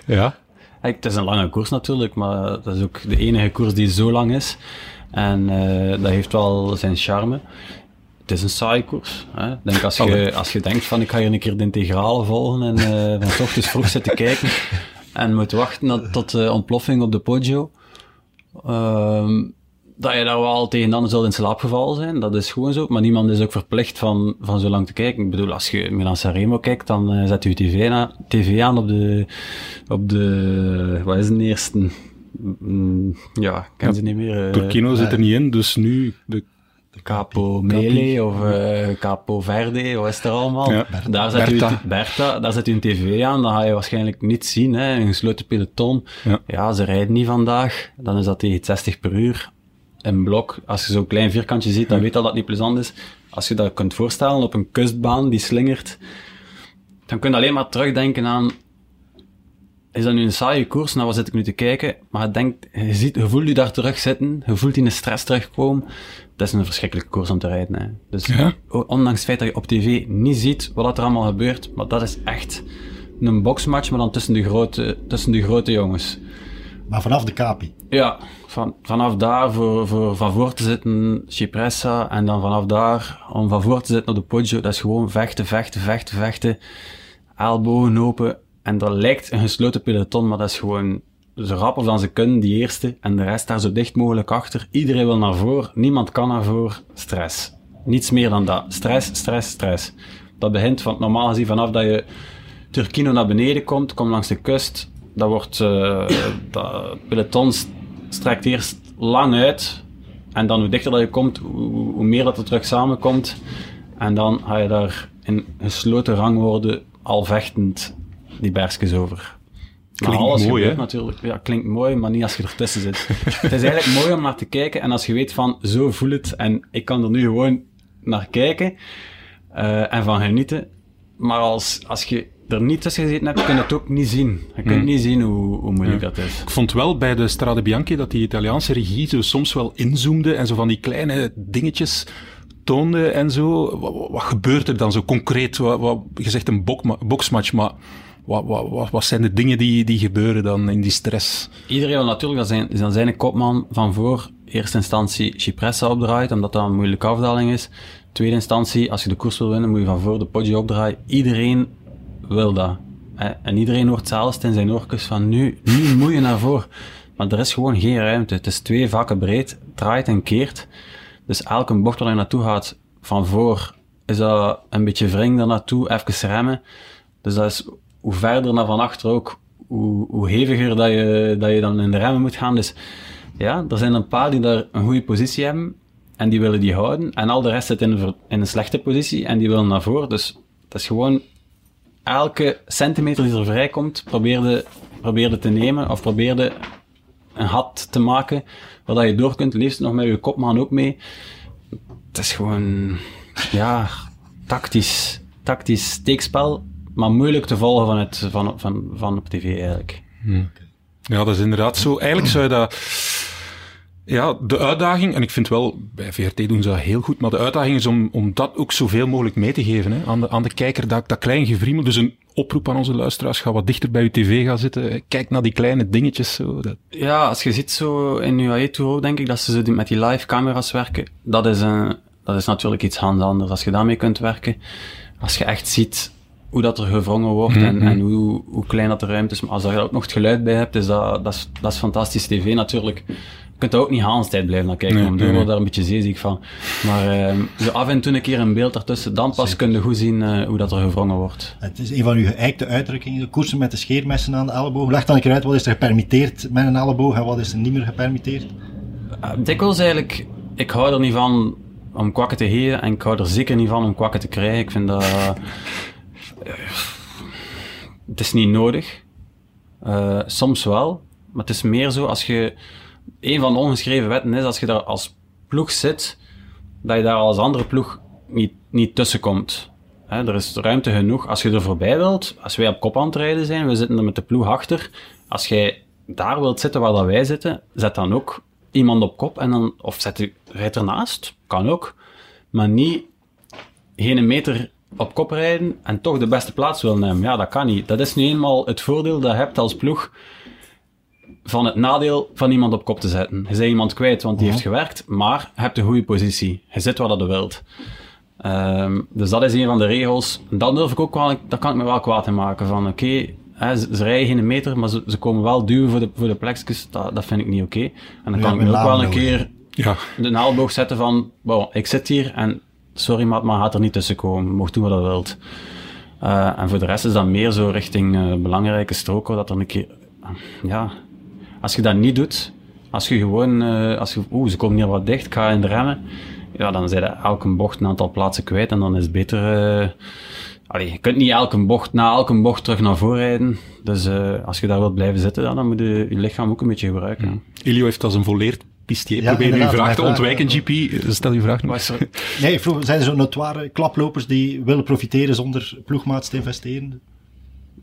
ja. Hey, het is een lange koers natuurlijk, maar dat is ook de enige koers die zo lang is. En uh, dat heeft wel zijn charme het is een saaie koers. Hè? Denk als, je, als je denkt van ik ga hier een keer de integrale volgen en uh, van ochtends vroeg zitten kijken (laughs) en moet wachten tot de ontploffing op de Poggio, Ehm, dat je daar wel tegen dan zult in slaap gevallen zijn, dat is gewoon zo. Maar niemand is ook verplicht van, van zo lang te kijken. Ik bedoel, als je Milan Sanremo kijkt, dan eh, zet je tv, na, tv aan op de, op de, wat is het eerste? Mm, ja, ik ken Ja, ze niet meer. eh, Turkino zit er niet in, dus nu... De, Capo Mele of eh, Capo Verde, wat is er allemaal? Ja. Daar zet, u, Bertha. Bertha, daar zet u een tv aan, dan ga je waarschijnlijk niet zien, hè, een gesloten peloton. Ja. Ja. ze rijden niet vandaag, dan is dat tegen 60 per uur. Een blok, als je zo'n klein vierkantje ziet, dan weet je dat dat niet plezant is. Als je dat kunt voorstellen op een kustbaan die slingert, dan kun je alleen maar terugdenken aan is dat nu een saaie koers? Nou, wat zit ik nu te kijken? Maar je denkt, je, ziet, je voelt je daar terug zitten, je voelt die in de stress terugkomen. Dat is een verschrikkelijke koers om te rijden. Hè. Dus Ja. ondanks het feit dat je op tv niet ziet wat er allemaal gebeurt, maar dat is echt een boxmatch, maar dan tussen de grote, tussen de grote jongens. Maar vanaf de Capi. Ja, van, vanaf daar voor, voor van voor te zitten, Cipressa, en dan vanaf daar om van voor te zitten op de Poggio, dat is gewoon vechten, vechten, vechten, vechten, ellebogen open, en dat lijkt een gesloten peloton, maar dat is gewoon zo rap als dan ze kunnen, die eerste, en de rest daar zo dicht mogelijk achter. Iedereen wil naar voren, niemand kan naar voren, stress. Niets meer dan dat. Stress, stress, stress. Dat begint van, normaal gezien vanaf dat je Turkino naar beneden komt, komt langs de kust, dat wordt, eh (coughs) dat peloton st- strekt eerst lang uit, en dan hoe dichter dat je komt, hoe, hoe meer dat er terug samenkomt, en dan ga je daar in gesloten rangorde al vechtend die bergjes over. Maar Klinkt alles mooi, gebeurt natuurlijk. Ja, klinkt mooi, maar niet als je ertussen zit. (laughs) het is eigenlijk mooi om naar te kijken en als je weet van, zo voel het en ik kan er nu gewoon naar kijken eh, en van genieten. Maar als, als je er niet tussen gezeten hebt, kun je het ook niet zien. Je kunt niet zien hoe, hoe moeilijk dat is. ik vond wel bij de Strade Bianchi dat die Italiaanse regie zo soms wel inzoomde en zo van die kleine dingetjes toonde en zo. Wat, wat gebeurt er dan zo concreet? Wat, wat, je zegt een bokma- boksmatch, maar wat, wat, wat, zijn de dingen die, die gebeuren dan in die stress? Iedereen wil natuurlijk dat zijn, dat zijn kopman van voor eerste instantie Cipressa opdraait, omdat dat een moeilijke afdaling is. Tweede instantie, als je de koers wil winnen, moet je van voor de Poggio opdraaien. Iedereen wil dat. En iedereen hoort zelfs in zijn oortjes van nu, nu (laughs) moet je naar voren. Maar er is gewoon geen ruimte. Het is twee vakken breed, draait en keert. Dus elke bocht waar je naartoe gaat, van voor, is dat een beetje wring daar naartoe, even remmen. Dus dat is hoe verder naar van achter ook, hoe, hoe heviger dat je, dat je dan in de remmen moet gaan. Dus ja, er zijn een paar die daar een goede positie hebben en die willen die houden. En al de rest zit in een, in een slechte positie en die willen naar voren. Dus dat is gewoon elke centimeter die er vrijkomt, probeerde, probeerde te nemen of probeerde een gat te maken waar je door kunt, liefst nog met je kopman ook mee. Het is gewoon, ja, tactisch, tactisch steekspel, maar moeilijk te volgen van, het, van, van, van op tv eigenlijk. Ja, dat is inderdaad zo. Eigenlijk zou je dat... Ja, de uitdaging, en ik vind wel, bij VRT doen ze dat heel goed, maar de uitdaging is om, om dat ook zoveel mogelijk mee te geven hè, aan, de, aan de kijker, dat, dat klein gevriemel. Dus een oproep aan onze luisteraars, ga wat dichter bij je tv gaan zitten, kijk naar die kleine dingetjes. Zo, dat, Ja, als je ziet zo in UAE Tour, denk ik dat ze zo met die live camera's werken. Dat is, een, dat is natuurlijk iets anders als je daarmee kunt werken. Als je echt ziet hoe dat er gevrongen wordt en, en hoe, hoe klein dat de ruimte is. Maar als je daar ook nog het geluid bij hebt, is dat, dat, is, dat is fantastisch tv natuurlijk. Je kunt er ook niet Hans tijd blijven naar kijken, Nee, want nee, dan word nee. daar een beetje zeeziek van. Maar ehm, zo af en toe een keer een beeld ertussen, dan pas kun je goed zien eh, hoe dat er gevrongen wordt. Het is een van uw geëikte uitdrukkingen. De koersen met de scheermessen aan de elleboog. Leg dan een keer uit, wat is er gepermitteerd met een elleboog en wat is er niet meer gepermitteerd? Uh, dikwijls eigenlijk, ik hou er niet van om kwakken te geven en ik hou er zeker niet van om kwakken te krijgen. Ik vind dat... eh, het is niet nodig. Eh, soms wel, maar het is meer zo als je... Een van de ongeschreven wetten is als je daar als ploeg zit, dat je daar als andere ploeg niet, niet tussen komt. Hè, er is ruimte genoeg. Als je er voorbij wilt, als wij op kop aan het rijden zijn, we zitten er met de ploeg achter. Als jij daar wilt zitten waar dat wij zitten, zet dan ook iemand op kop en dan, of zet u, rijd ernaast, kan ook. Maar niet geen meter op kop rijden en toch de beste plaats willen nemen. Ja, dat kan niet. Dat is nu eenmaal het voordeel dat je hebt als ploeg van het nadeel van iemand op kop te zetten. Je bent iemand kwijt, want die heeft gewerkt, maar je hebt een goede positie. Je zit waar dat je wilt. Ehm, dus dat is een van de regels. Dat durf ik ook wel, daar kan ik me wel kwaad in maken. Van oké, hè, ze, ze rijden geen meter, maar ze, ze komen wel duwen voor de, voor de plekjes. Dat, dat vind ik niet oké. En dan Ja, kan ik nu ook wel een keer Ja, de naalboog zetten van, wow, ik zit hier en sorry maat, maar gaat er niet tussen komen. Mocht doen wat dat wilt. Eh, en voor de rest is dat meer zo richting eh, belangrijke stroken, dat er een keer, ja, als je dat niet doet, als je gewoon, eh, als je, oeh, ze komen hier wat dicht, ik ga in de remmen, ja, dan zijn elke bocht een aantal plaatsen kwijt en dan is het beter, allee, je kunt niet elke bocht, na elke bocht terug naar voren rijden. Dus als je daar wilt blijven zitten, ja, dan moet je je lichaam ook een beetje gebruiken. Ilio heeft als een volleerd pistier Ja, proberen uw vraag te ontwijken, vraag, GP. Stel je vraag nog. Er- (laughs) Nee, vroeg, zijn er zo notoire klaplopers die willen profiteren zonder ploegmaats te investeren?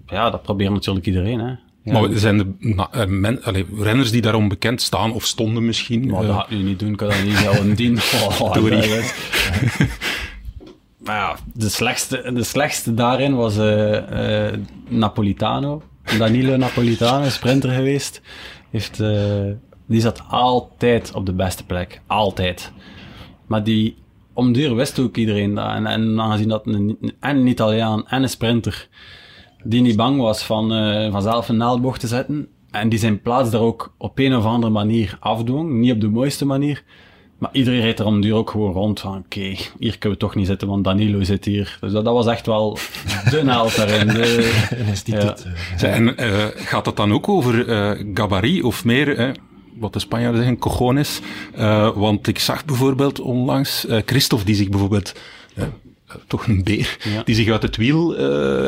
ja, dat probeert natuurlijk iedereen, hè. Ja. Maar er zijn de na- eh, men, allee, renners die daarom bekend staan of stonden misschien. Maar eh, dat ga ik nu niet doen, ik kan dat niet zouden (laughs) dien. Oh, Sorry. dat (laughs) is- maar ja, de slechtste, de slechtste daarin was eh, eh, Napolitano. Danilo Napolitano, sprinter geweest. Heeft, eh, die zat altijd op de beste plek. Altijd. Maar die, om duur wist ook iedereen dat. En, en aangezien dat een, en een Italiaan en een sprinter die niet bang was van, eh, van zelf een naaldbocht te zetten. En die zijn plaats daar ook op een of andere manier afdwong. Niet op de mooiste manier. Maar iedereen reed er om duur ook gewoon rond van, oké, hier kunnen we toch niet zitten, want Danilo zit hier. Dus dat, dat was echt wel de naald daarin. De, (laughs) Een instituut. eh. En eh, gaat het dan ook over eh gabarit of meer, eh, wat de Spanjaarden zeggen, cojones? Eh, want ik zag bijvoorbeeld onlangs eh, Christophe, die zich bijvoorbeeld, eh, toch een beer, Ja. die zich uit het wiel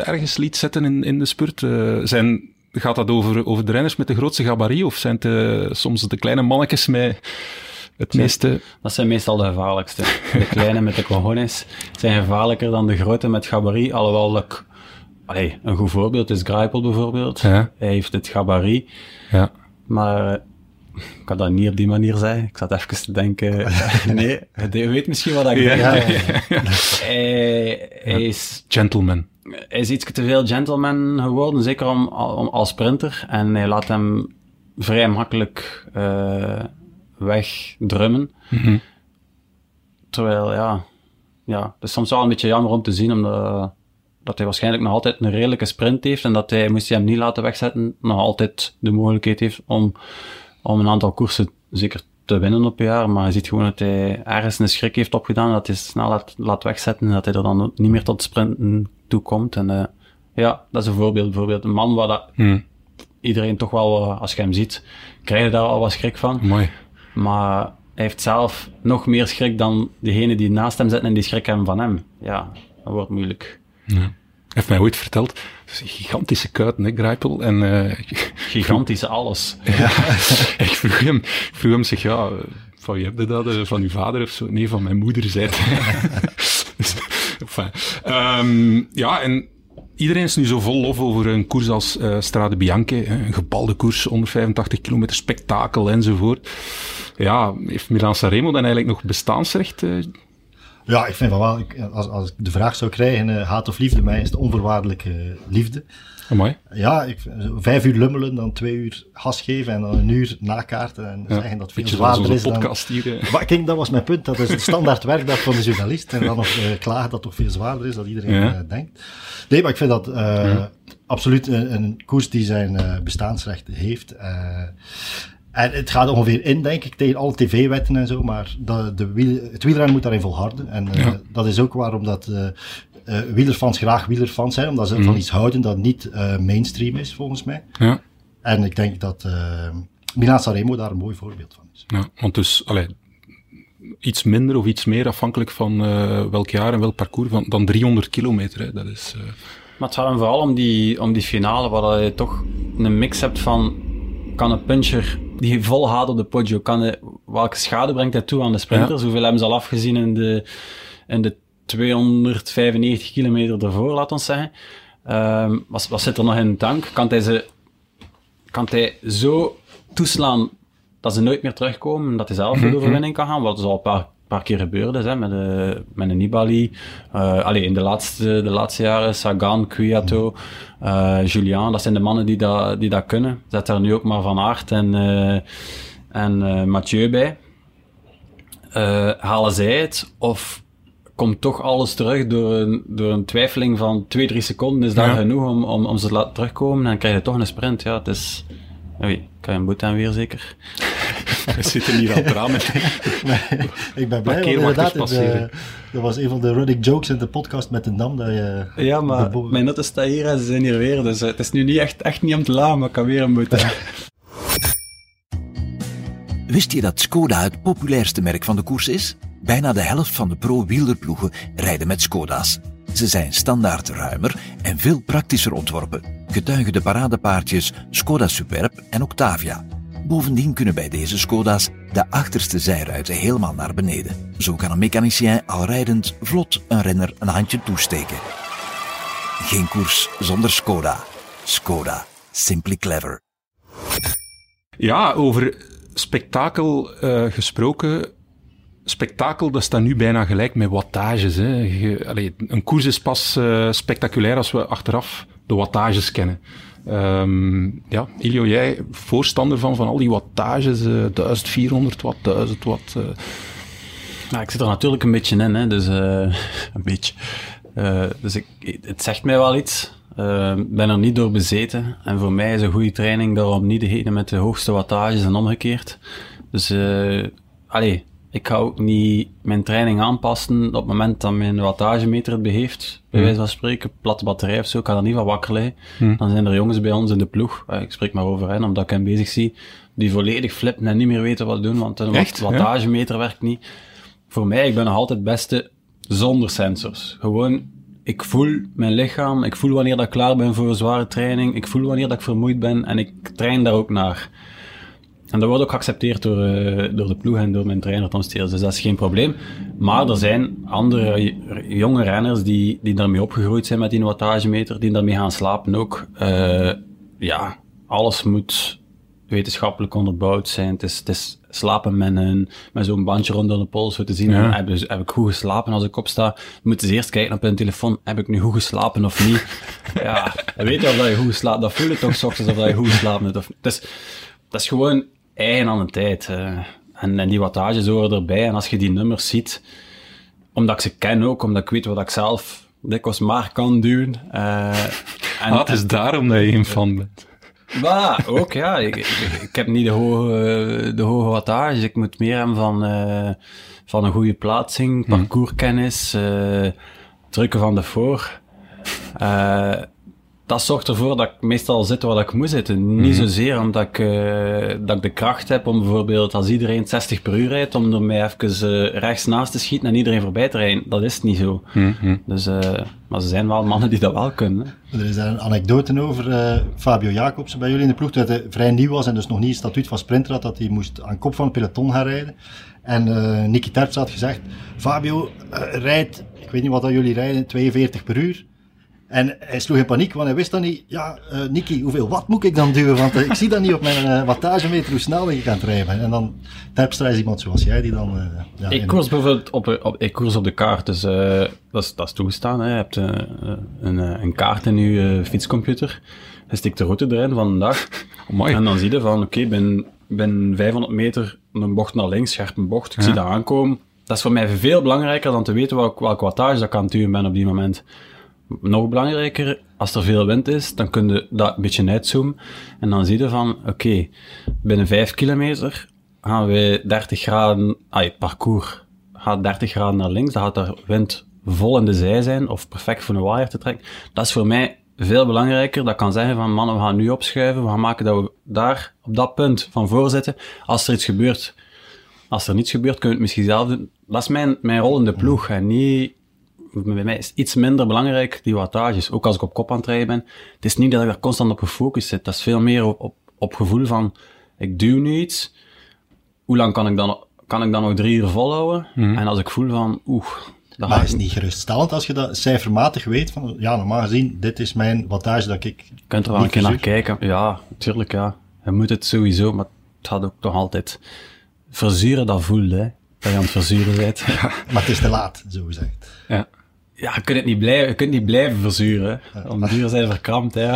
ergens liet zetten in, in de spurt. Zijn, gaat dat over, over de renners met de grootste gabarit of zijn het soms de kleine mannetjes met het meeste... dat zijn meestal de gevaarlijkste. De kleine met de cojones zijn gevaarlijker dan de grote met gabarit. Alhoewel, dat, allee, een goed voorbeeld is Greipel bijvoorbeeld. Ja. Hij heeft het gabarit. Ja. Maar ik kan dat niet op die manier zeggen. Ik zat even te denken. (laughs) nee, je weet misschien wat ik denk. ja, (laughs) Hij, hij is, Gentleman. hij is iets te veel gentleman geworden, zeker om, om, als sprinter. En hij laat hem vrij makkelijk eh, wegdrummen. Mhm. Terwijl, ja, ja, het is soms wel een beetje jammer om te zien, omdat dat hij waarschijnlijk nog altijd een redelijke sprint heeft en dat hij, moest hij hem niet laten wegzetten, nog altijd de mogelijkheid heeft om, om een aantal koersen zeker te winnen op een jaar. Maar je ziet gewoon dat hij ergens een schrik heeft opgedaan, dat hij snel laat, laat wegzetten en dat hij er dan niet meer tot sprinten toe komt. En eh, ja, dat is een voorbeeld. Bijvoorbeeld een man waar dat Hm, iedereen toch wel, eh, als je hem ziet, krijg je daar al wat schrik van. mooi. Maar hij heeft zelf nog meer schrik dan degene die naast hem zitten en die schrik hebben van hem. Ja, dat wordt moeilijk. Hij heeft mij ooit verteld, gigantische kuit, hè, Greipel. En eh, Gigantische alles. (laughs) ik vroeg hem, ik vroeg hem zeg, ja, van wie heb je dat? Van uw vader of zo? Nee, van mijn moeder, zei. (laughs) Dus, enfin, ehm, ja, en iedereen is nu zo vol lof over een koers als eh, Strade Bianche. Een gebalde koers, 185 kilometer, spektakel enzovoort. Ja, heeft Milan Sanremo dan eigenlijk nog bestaansrecht? eh? Ja, ik vind van wel, ik- als, als ik de vraag zou krijgen, eh, haat of liefde, mij is het onvoorwaardelijke liefde. Amai. Ja, ik, vijf uur lummelen, dan twee uur gas geven en dan een uur nakaarten en Ja, zeggen dat veel zwaarder is dan... podcast hier. eh. Maar kijk, dat was mijn punt. Dat is het standaard werkdag van de journalist. En dan nog eh, klagen dat het toch veel zwaarder is dan iedereen Ja. denkt. Nee, maar ik vind dat absoluut een, een koers die zijn bestaansrecht heeft. En het gaat ongeveer in, denk ik, tegen alle tv-wetten en zo. Maar de, de wiel, het wielrennen moet daarin volharden. En eh, Ja. dat is ook waarom dat eh eh, wielerfans graag wielerfans zijn. Omdat ze van iets houden dat niet eh, mainstream is, volgens mij. Ja. En ik denk dat eh Milan Sanremo daar een mooi voorbeeld van is. Ja, want dus, allee, iets minder of iets meer afhankelijk van eh, welk jaar en welk parcours, van, dan 300 kilometer. Hè. Dat is, eh, Maar het gaat hem vooral om die, om die finale, waar je toch een mix hebt van... Kan een puncher die vol haat op de Poggio, kan hij, welke schade brengt hij toe aan de sprinters? Hoeveel hebben ze al afgezien in de, in de 295 kilometer ervoor, laat ons zeggen. Ehm, wat, wat zit er nog in de tank? Kan hij, ze, kan hij zo toeslaan dat ze nooit meer terugkomen en dat hij zelf voor de overwinning kan gaan? Wat is al een paar, paar keer gebeurd is, hè, met, de, met een Nibali. Eh allee, in de laatste, de laatste jaren, Sagan, Kwiato, eh Julian, dat zijn de mannen die dat, die dat kunnen. Zet daar nu ook maar Van Aert en, eh, en eh, Mathieu bij. Eh, halen zij het? Of komt toch alles terug door een, door een twijfeling van 2, 3 seconden. Is Ja. genoeg om, om, om ze te laten terugkomen. En dan krijg je toch een sprint. Ja, het is... Oei, kan je een boete aan weer zeker? We zitten hier aan het raam. Nee, ik ben blij, inderdaad, het, eh, dat was een van de running jokes in de podcast met de Dam, dat je... Ja, maar de mijn auto staat hier en ze zijn hier weer. Dus eh, het is nu niet echt, echt niet om te laten, maar ik kan weer een boete. Wist je dat Skoda het populairste merk van de koers is? Bijna de helft van de pro-wielerploegen rijden met Skoda's. Ze zijn standaard ruimer en veel praktischer ontworpen. Getuigen de paradepaardjes Skoda Superb en Octavia. Bovendien kunnen bij deze Skoda's de achterste zijruiten helemaal naar beneden. Zo kan een mechanicien al rijdend vlot een renner een handje toesteken. Geen koers zonder Skoda. Skoda. Simply clever. Ja, over spektakel eh, gesproken. Spektakel, dat staat nu bijna gelijk met wattages. Hè. Een koers is pas eh, spectaculair als we achteraf de wattages kennen. Ehm, ja, Ilio, jij voorstander van, van al die wattages, eh 1400 watt, 1000 watt. eh. Nou, ik zit er natuurlijk een beetje in, hè, dus eh, (laughs) een beetje. Eh, dus ik, het zegt mij wel iets. Eh, Ik ben er niet door bezeten. En voor mij is een goede training daarom niet degene met de hoogste wattages en omgekeerd. Dus, eh allee, ik ga ook niet mijn training aanpassen op het moment dat mijn wattagemeter het beheeft. Bij wijze van spreken, platte batterij of zo, ik ga er niet van wakker liggen. Dan zijn er jongens bij ons in de ploeg, eh, ik spreek maar over hen, omdat ik hen bezig zie, die volledig flippen en niet meer weten wat doen, want wat- wattagemeter werkt niet. Voor mij, ik ben nog altijd het beste zonder sensors. Gewoon, ik voel mijn lichaam, ik voel wanneer dat ik klaar ben voor een zware training, ik voel wanneer dat ik vermoeid ben en ik train daar ook naar. En dat wordt ook geaccepteerd door, eh, door de ploeg en door mijn trainer Tom Steels, dus dat is geen probleem. Maar er zijn andere jonge renners die, die daarmee opgegroeid zijn met die wattagemeter, die daarmee gaan slapen ook. Eh, ja, alles moet wetenschappelijk onderbouwd zijn. Het is, het is slapen met, een, met zo'n bandje rond de pols, zo te zien, Ja. heb, ik- heb ik goed geslapen als ik opsta. Moeten ze eerst kijken op hun telefoon, heb ik nu goed geslapen of niet? (laughs) ja, weet je of dat je goed geslapen, dat voel je toch ochtends of dat je goed geslapen hebt. Of, dus, dat is gewoon eigen aan de tijd. eh. en, en die wattages horen erbij. En als je die nummers ziet, omdat ik ze ken ook, omdat ik weet wat ik zelf dikwijls maar kan doen. eh, (laughs) en, Ah, het is daarom dat je een fan bent. maar (laughs) ook, ja. Ik, ik, ik heb niet de hoge, de hoge wattage. Ik moet meer hebben van, eh, van een goede plaatsing, parcourskennis, eh drukken van de voor. Dat zorgt ervoor dat ik meestal zit waar ik moet zitten. Niet zozeer omdat ik, eh, dat ik de kracht heb om bijvoorbeeld als iedereen 60 per uur rijdt, om er mij even eh, rechts naast te schieten en iedereen voorbij te rijden. Dat is niet zo. Dus, eh, maar er zijn wel mannen die dat wel kunnen. hè. Er is daar een anekdote over eh, Fabio Jacobsen bij jullie in de ploeg, dat hij vrij nieuw was en dus nog niet het statuut van sprinter had, dat hij moest aan kop van het peloton gaan rijden. En eh Nicky Terpstra had gezegd, Fabio rijdt, ik weet niet wat dat jullie rijden, 42 per uur. En hij sloeg in paniek, want hij wist dan niet, ja, eh Nicky, hoeveel watt moet ik dan duwen? Want eh, ik zie dan niet op mijn eh, wattagemeter hoe snel ik het rijden. En dan, Terpstra is iemand zoals jij, die dan... eh, ja, Ik in- koers bijvoorbeeld op, op, ik koers op de kaart, dus eh, dat, is, dat is toegestaan. Hè. Je hebt een, een kaart in je fietscomputer. Je stikt de route erin van een dag. (laughs) En dan zie je van, oké, ik ben, ben 500 meter een bocht naar links, scherpe bocht. Ik zie dat aankomen. Dat is voor mij veel belangrijker dan te weten welk, welk wattage dat ik aan het duwen ben op die moment. Nog belangrijker, als er veel wind is, dan kun je dat een beetje uitzoomen. En dan zie je van, oké, binnen 5 kilometer gaan we 30 graden, ah, parcours gaat 30 graden naar links, dan gaat er wind vol in de zij zijn, of perfect voor een waaier te trekken. Dat is voor mij veel belangrijker. Dat kan zeggen van, mannen, we gaan nu opschuiven, we gaan maken dat we daar, op dat punt van voor zitten. Als er iets gebeurt, als er niets gebeurt, kun je het misschien zelf doen. Dat is mijn, mijn rol in de ploeg, en niet bij mij is iets minder belangrijk, die wattages. Ook als ik op kop aan het rijden ben. Het is niet dat ik daar constant op gefocust zit. Dat is veel meer op, op, op gevoel van, ik duw nu iets. Hoe lang kan ik dan, kan ik dan nog drie uur volhouden? En als ik voel van, oeh, dat Maar is niet geruststellend als je dat cijfermatig weet van, ja, normaal gezien, dit is mijn wattage dat ik... Je kunt er wel een keer naar kijken. Ja, natuurlijk, ja. Je moet het sowieso, maar het gaat ook toch altijd... Verzuren, dat voelt, hè. Dat je aan het verzuren bent. (laughs) Maar het is te laat, zo gezegd. Ja. Ja, je kunt het niet blijven, je kunt niet blijven verzuren. Om de duur zijn verkrampt, hè.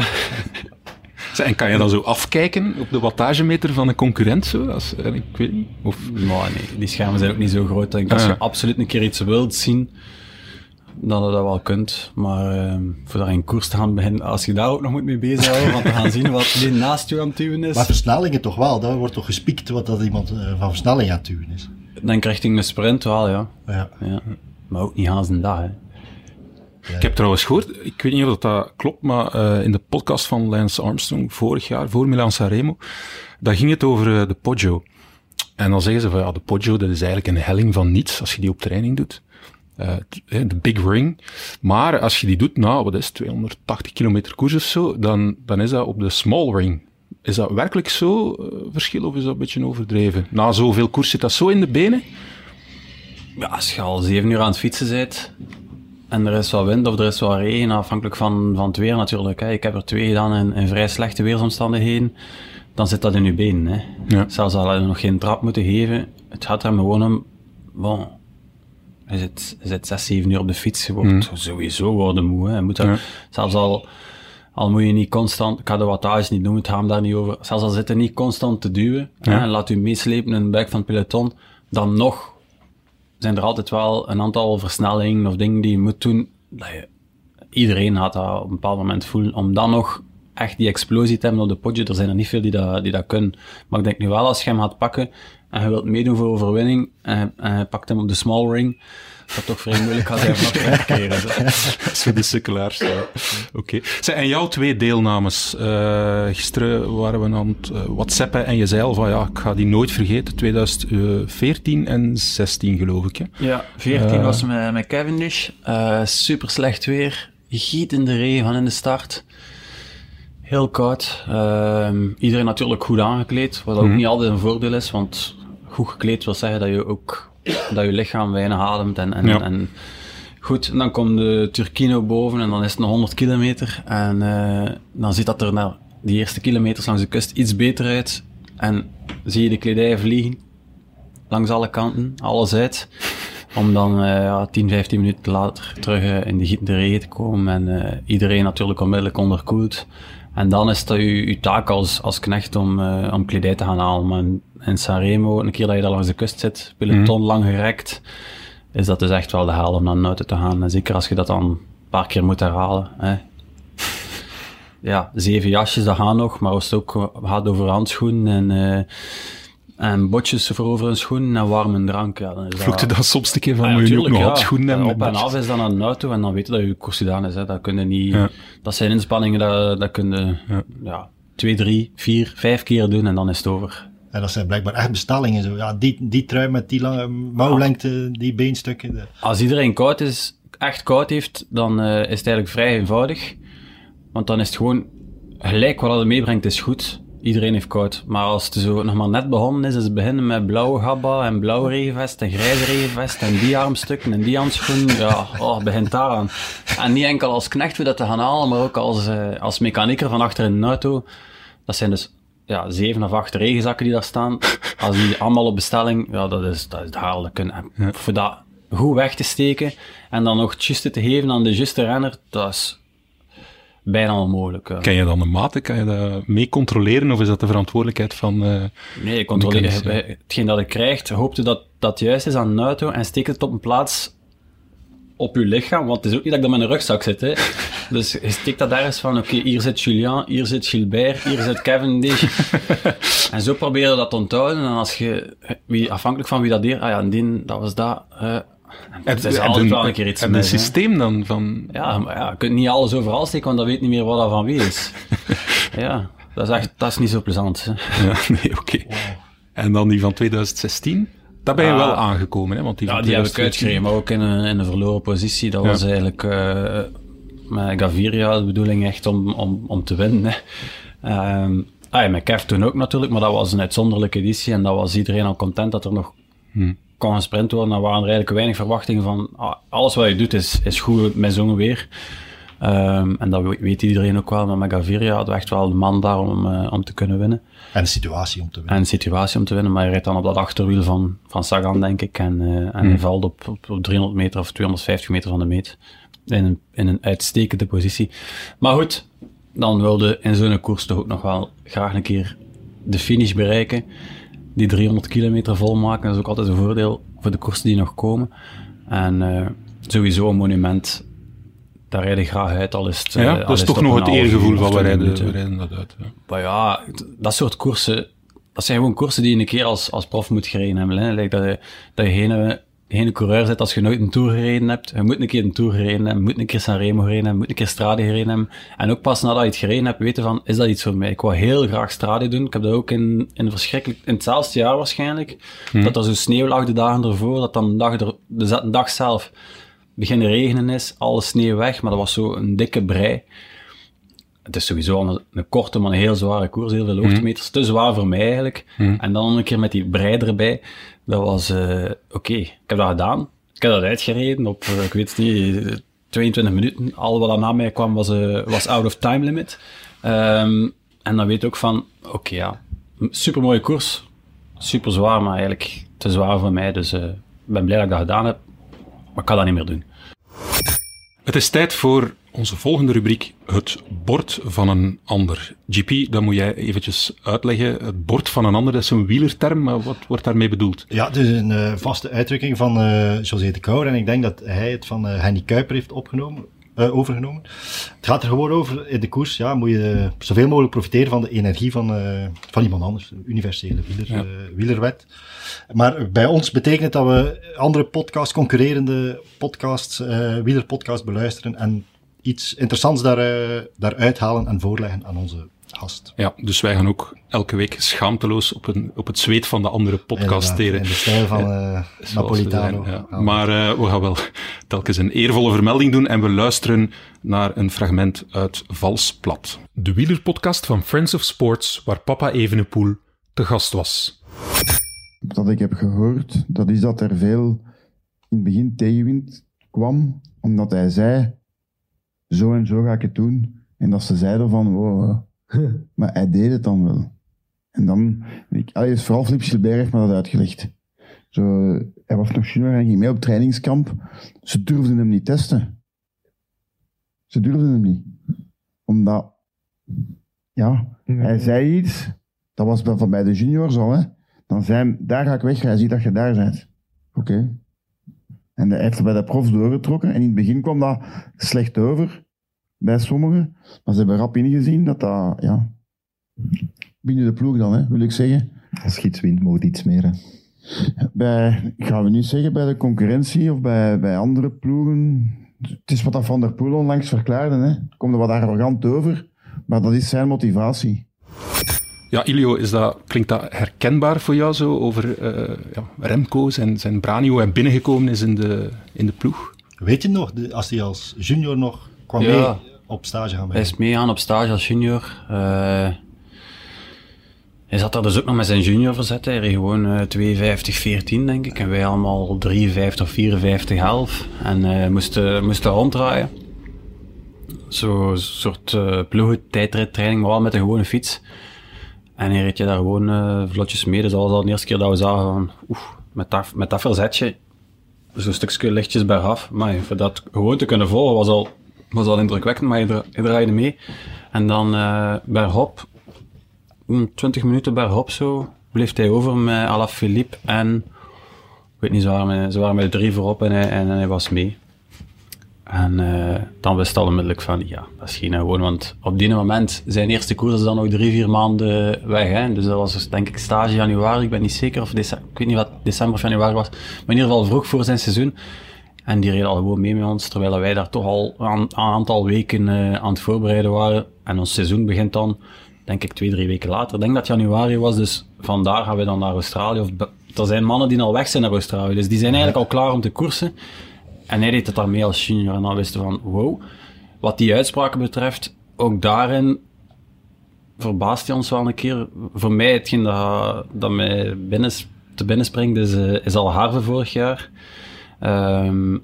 Zeg, En kan je dan zo afkijken op de wattagemeter van een concurrent? Zo? Als, eh, ik weet niet. Of, Maar nee, die schermen zijn ook niet zo groot. Ik denk, als Ah, je ja. absoluut een keer iets wilt zien, dat je dat wel kunt. Maar uh, voor daar in koers te gaan beginnen, als je daar ook nog moet mee bezighouden, want te gaan zien wat die naast je aan het duwen is. Maar versnellingen toch wel, daar wordt toch gespiekt wat dat iemand uh, van versnelling aan het duwen is. Dan richting de sprint wel, ja. Ja. ja. Maar ook niet haast een dag, hè. Ja. Ik heb trouwens gehoord, ik weet niet of dat klopt, maar uh, in de podcast van Lance Armstrong vorig jaar, voor Milan Sanremo, daar ging het over uh, de Poggio. En dan zeggen ze van ja, de Poggio, dat is eigenlijk een helling van niets als je die op training doet. Uh, de Big Ring. Maar als je die doet, nou, wat is het, 280 kilometer koers of zo, dan, dan is dat op de Small Ring. Is dat werkelijk zo verschil of is dat een beetje overdreven? Na zoveel koers zit dat zo in de benen? Ja, als je al zeven uur aan het fietsen bent en er is wat wind of er is wat regen, afhankelijk van, van het weer natuurlijk. Hè. Ik heb er twee gedaan in, in vrij slechte weersomstandigheden. Dan zit dat in je benen. Hè. Ja. Zelfs al je nog geen trap moeten geven, het gaat er gewoon om, bon, je zit, je zit zes, zeven uur op de fiets, je wordt mm. sowieso worden moe. Hè. Je moet er, ja. Zelfs al, al moet je niet constant, ik ga de wattage niet noemen, het gaat daar niet over, zelfs al zit er niet constant te duwen, ja. hè, en laat u meeslepen in de buik van het peloton, dan nog zijn er altijd wel een aantal versnellingen of dingen die je moet doen, dat je, iedereen gaat dat op een bepaald moment voelen, om dan nog echt die explosie te hebben op de potje. Er zijn er niet veel die dat, die dat kunnen. Maar ik denk nu wel, als je hem gaat pakken en je wilt meedoen voor overwinning en, en je pakt hem op de small ring, dat toch vrij moeilijk gaat zijn om nog te keren. Dat is voor de sukkelaars. Ja. Oké. Okay. En jouw twee deelnames. Uh, gisteren waren we aan het uh, whatsappen en je zei al van ja, ik ga die nooit vergeten. 2014 en 16 geloof ik. Hè? Ja, 14 uh, was met, met Cavendish. super slecht weer. Gietende regen van in de start. Heel koud. Uh, iedereen natuurlijk goed aangekleed, wat ook mm -hmm. niet altijd een voordeel is, want goed gekleed wil zeggen dat je ook dat je lichaam weinig ademt. En, en, ja. en goed, en dan komt de Turkino boven en dan is het nog 100 kilometer. En uh, dan ziet dat er na die eerste kilometers langs de kust iets beter uit. En zie je de kledij vliegen langs alle kanten, alles uit. Om dan uh, ja, 10, 15 minuten later terug uh, in de gietende regen te komen en iedereen natuurlijk onmiddellijk onderkoeld. En dan is dat je, taak als, als knecht om, om kledij te gaan halen. Maar in, Sanremo, een keer dat je daar langs de kust zit, peloton mm. lang gerekt, is dat dus echt wel de haal om naar buiten te gaan. En zeker als je dat dan een paar keer moet herhalen. Hè. (laughs) Ja, zeven jasjes, dat gaat nog, maar als het ook gaat over handschoenen en... Uh, en botjes voor over een schoen en warme drank. Ja, dan is Vloekte dat soms een keer van, ah, moet je ook nog ja. handschoenen hebben? Op en af is dan de auto en dan weet je dat je koers gedaan is. Hè. Dat, kunnen niet, ja. dat zijn inspanningen, dat, dat kunnen ja. ja. twee, drie, vier, vijf keer doen en dan is het over. En dat zijn blijkbaar echt bestellingen. Zo. Ja, die, die trui met die lange mouwlengte, die beenstukken. Als iedereen koud is, echt koud heeft, dan uh, is het eigenlijk vrij eenvoudig. Want dan is het gewoon gelijk wat het meebrengt, is goed. Iedereen heeft koud. Maar als het zo nog maar net begonnen is, is het beginnen met blauwe gabba en blauwe regenvest en grijze regenvest en die armstukken en die handschoenen. Ja, oh, begint daaraan. En niet enkel als knecht we dat te gaan halen, maar ook als, uh, als mechanieker van achter in auto. Dat zijn dus ja, zeven of acht regenzakken die daar staan. (laughs) Als die allemaal op bestelling, ja, dat is, dat is het haal. Dat kun, ja. Voor dat goed weg te steken en dan nog het juiste te geven aan de juiste renner, dat is bijna onmogelijk. Kan je dan de mate, kan je dat mee controleren of is dat de verantwoordelijkheid van uh, Nee, ik controleer hetgeen dat ik krijg, hoopte dat dat juist is aan een auto en steek het op een plaats op je lichaam, want het is ook niet dat ik dat met een rugzak zit. Hè. (laughs) Dus je steekt dat ergens van, oké, okay, hier zit Julien, hier zit Gilbert, hier zit Cavendish. (laughs) en zo proberen dat te onthouden. En als je, wie, afhankelijk van wie dat deed, ah ja, en die, dat was dat, uh, het is altijd wel een keer iets En een systeem dan van... Ja, maar ja, je kunt niet alles overal steken, want dan weet niet meer wat dat van wie is. (laughs) ja, dat is echt, dat is niet zo plezant. Hè. Ja, nee, oké. Okay. Wow. En dan die van 2016? Daar ben je ah, wel aangekomen, hè? Want die, ja, die heb ik uitgegeven, maar ook in een, in een verloren positie. Dat ja. was eigenlijk uh, met Gaviria de bedoeling echt om, om, om te winnen. Hè. Um, ah, ja, met Kev toen ook natuurlijk, maar dat was een uitzonderlijke editie en dat was iedereen al content dat er nog hmm. kon gesprint worden. Dan waren er eigenlijk weinig verwachtingen van ah, alles wat je doet is, is goed met zo'n weer. Um, en dat weet iedereen ook wel, maar met Gaviria hadden we echt wel de man daar om, uh, om te kunnen winnen. En de situatie om te winnen. En de situatie om te winnen, maar je rijdt dan op dat achterwiel van, van Sagan, denk ik. En, uh, en hij valt op, op, op, 300 meter of 250 meter van de meet. In een, in een uitstekende positie. Maar goed, dan wilde in zo'n koers toch ook nog wel graag een keer de finish bereiken. Die 300 kilometer volmaken, dat is ook altijd een voordeel voor de koersen die nog komen. En uh, sowieso een monument. Daar rijd ik graag uit, al is het... Ja, eh, dat is toch nog het eergevoel van we 20 rijden, we rijden dat uit. Ja. Maar ja, dat soort koersen, dat zijn gewoon koersen die je een keer als, als prof moet gereden hebben. Hè. Like dat, je, dat je geen, geen coureur zit als je nooit een Tour gereden hebt. Je moet een keer een Tour gereden hebben, moet een keer Sanremo gereden hebben, moet een keer Strade gereden hebben. En ook pas nadat je het gereden hebt, weten van, is dat iets voor mij? Ik wou heel graag Strade doen. Ik heb dat ook in, in, verschrikkelijk, in hetzelfde jaar waarschijnlijk. Dat er zo sneeuw lag de dagen ervoor, dat dan de dag, er, de dag zelf beginnen regenen is, alle sneeuw weg, maar dat was zo een dikke brei. Het is sowieso al een, een korte, maar een heel zware koers, heel veel hoogtemeters. Te zwaar voor mij eigenlijk. En dan een keer met die brei erbij. Dat was, eh, oké, ik heb dat gedaan. Ik heb dat uitgereden op, eh, ik weet het niet, eh, 22 minuten. Al wat er na mij kwam was, eh, was out of time limit. Ehm, en dan weet je ook van, oké ja, super mooie koers. Super zwaar, maar eigenlijk te zwaar voor mij. Dus eh, ik ben blij dat ik dat gedaan heb. Maar ik kan dat niet meer doen. Het is tijd voor onze volgende rubriek, het bord van een ander. GP, dat moet jij eventjes uitleggen. Het bord van een ander, dat is een wielerterm, maar wat wordt daarmee bedoeld? Ja, het is een eh, vaste uitdrukking van eh José de Kouwer en ik denk dat hij het van eh, Henny Kuiper heeft opgenomen, eh, overgenomen. Het gaat er gewoon over, in de koers ja, moet je zoveel mogelijk profiteren van de energie van, eh, van iemand anders, de universele wieler, Ja. eh, wielerwet. Maar bij ons betekent het dat we andere podcasts, concurrerende podcasts, wielerpodcasts beluisteren en iets interessants daar, daaruit halen en voorleggen aan onze gast. Ja, dus wij gaan ook elke week schaamteloos op, een, op het zweet van de andere podcast Inderdaad, teren. In de stijl van eh we Napolitano. zijn, ja. Maar eh, we gaan wel (laughs) telkens een eervolle vermelding doen en we luisteren naar een fragment uit Vals Plat. De wielerpodcast van Friends of Sports, waar papa Evenepoel te gast was. dat ik heb gehoord, dat is dat er veel in het begin tegenwind kwam, omdat hij zei, zo en zo ga ik het doen. En dat ze zeiden van, wow, (laughs) maar hij deed het dan wel. En dan, ik, allee, dus vooral Philippe Gilbert heeft me dat uitgelegd. Zo, hij was nog junior en ging mee op trainingskamp. Ze durfden hem niet testen. Ze durfden hem niet. Omdat, ja, hij zei iets, dat was van bij de juniors al, hè. Dan zei hij, daar ga ik weg, hij ziet dat je daar bent. Oké. En hij heeft het bij de profs doorgetrokken. En in het begin kwam dat slecht over bij sommigen. Maar ze hebben rap ingezien dat dat, ja... Binnen de ploeg dan, hè, wil ik zeggen. Als je iets wint, moet iets meer. Hè. Bij, gaan we niet zeggen bij de concurrentie of bij, bij andere ploegen. Het is wat dat Van der Poel onlangs verklaarde. Hè. Komt er wat arrogant over, maar dat is zijn motivatie. Ja, Ilio, is dat, klinkt dat herkenbaar voor jou zo over eh, ja, Remco en zijn brani, hoe hij binnengekomen is in de, in de ploeg? Weet je nog, de- als hij als junior nog kwam Ja. mee op stage gaan Hij is meegaan op stage als junior. Eh, hij zat daar dus ook nog met zijn junior verzet. Hij reed gewoon eh 52-14, denk ik. En wij allemaal 53 of 54-11. En eh moesten, moesten ronddraaien. Zo'n soort uh, ploegentijdrittraining, maar wel met een gewone fiets. En hij reed je daar gewoon eh, vlotjes mee. Dus dat was al de eerste keer dat we zagen van... Oef, met dat, met dat verzetje, zo'n stukje lichtjes bergaf. Maar voor dat gewoon te kunnen volgen was al, was al indrukwekkend, maar je, dra- je draaide mee. En dan eh bergop, mm, 20 minuten bergop zo, bleef hij over met Alaphilippe en... Ik weet niet, ze ze waren met drie voorop en hij, en hij was mee. En eh, dan wist al onmiddellijk van, ja, is geen gewoon, want op die moment, zijn eerste koers is dan nog drie, vier maanden weg. Hè? Dus dat was dus, denk ik stage januari, ik ben niet zeker of ik weet niet wat december of januari was, maar in ieder geval vroeg voor zijn seizoen. En die reed al gewoon mee met ons, terwijl wij daar toch al een, aantal weken eh, aan het voorbereiden waren. En ons seizoen begint dan, denk ik, twee, drie weken later. Ik denk dat januari was, dus vandaar gaan we dan naar Australië. Of, er zijn mannen die al weg zijn naar Australië, dus die zijn eigenlijk al klaar om te koersen. En hij deed het daarmee als junior. En dan wisten we van, wow. Wat die uitspraken betreft, ook daarin verbaast hij ons wel een keer. Voor mij, hetgeen dat, dat mij binnen, te binnen springt, is, eh, al Harve vorig jaar. Ehm,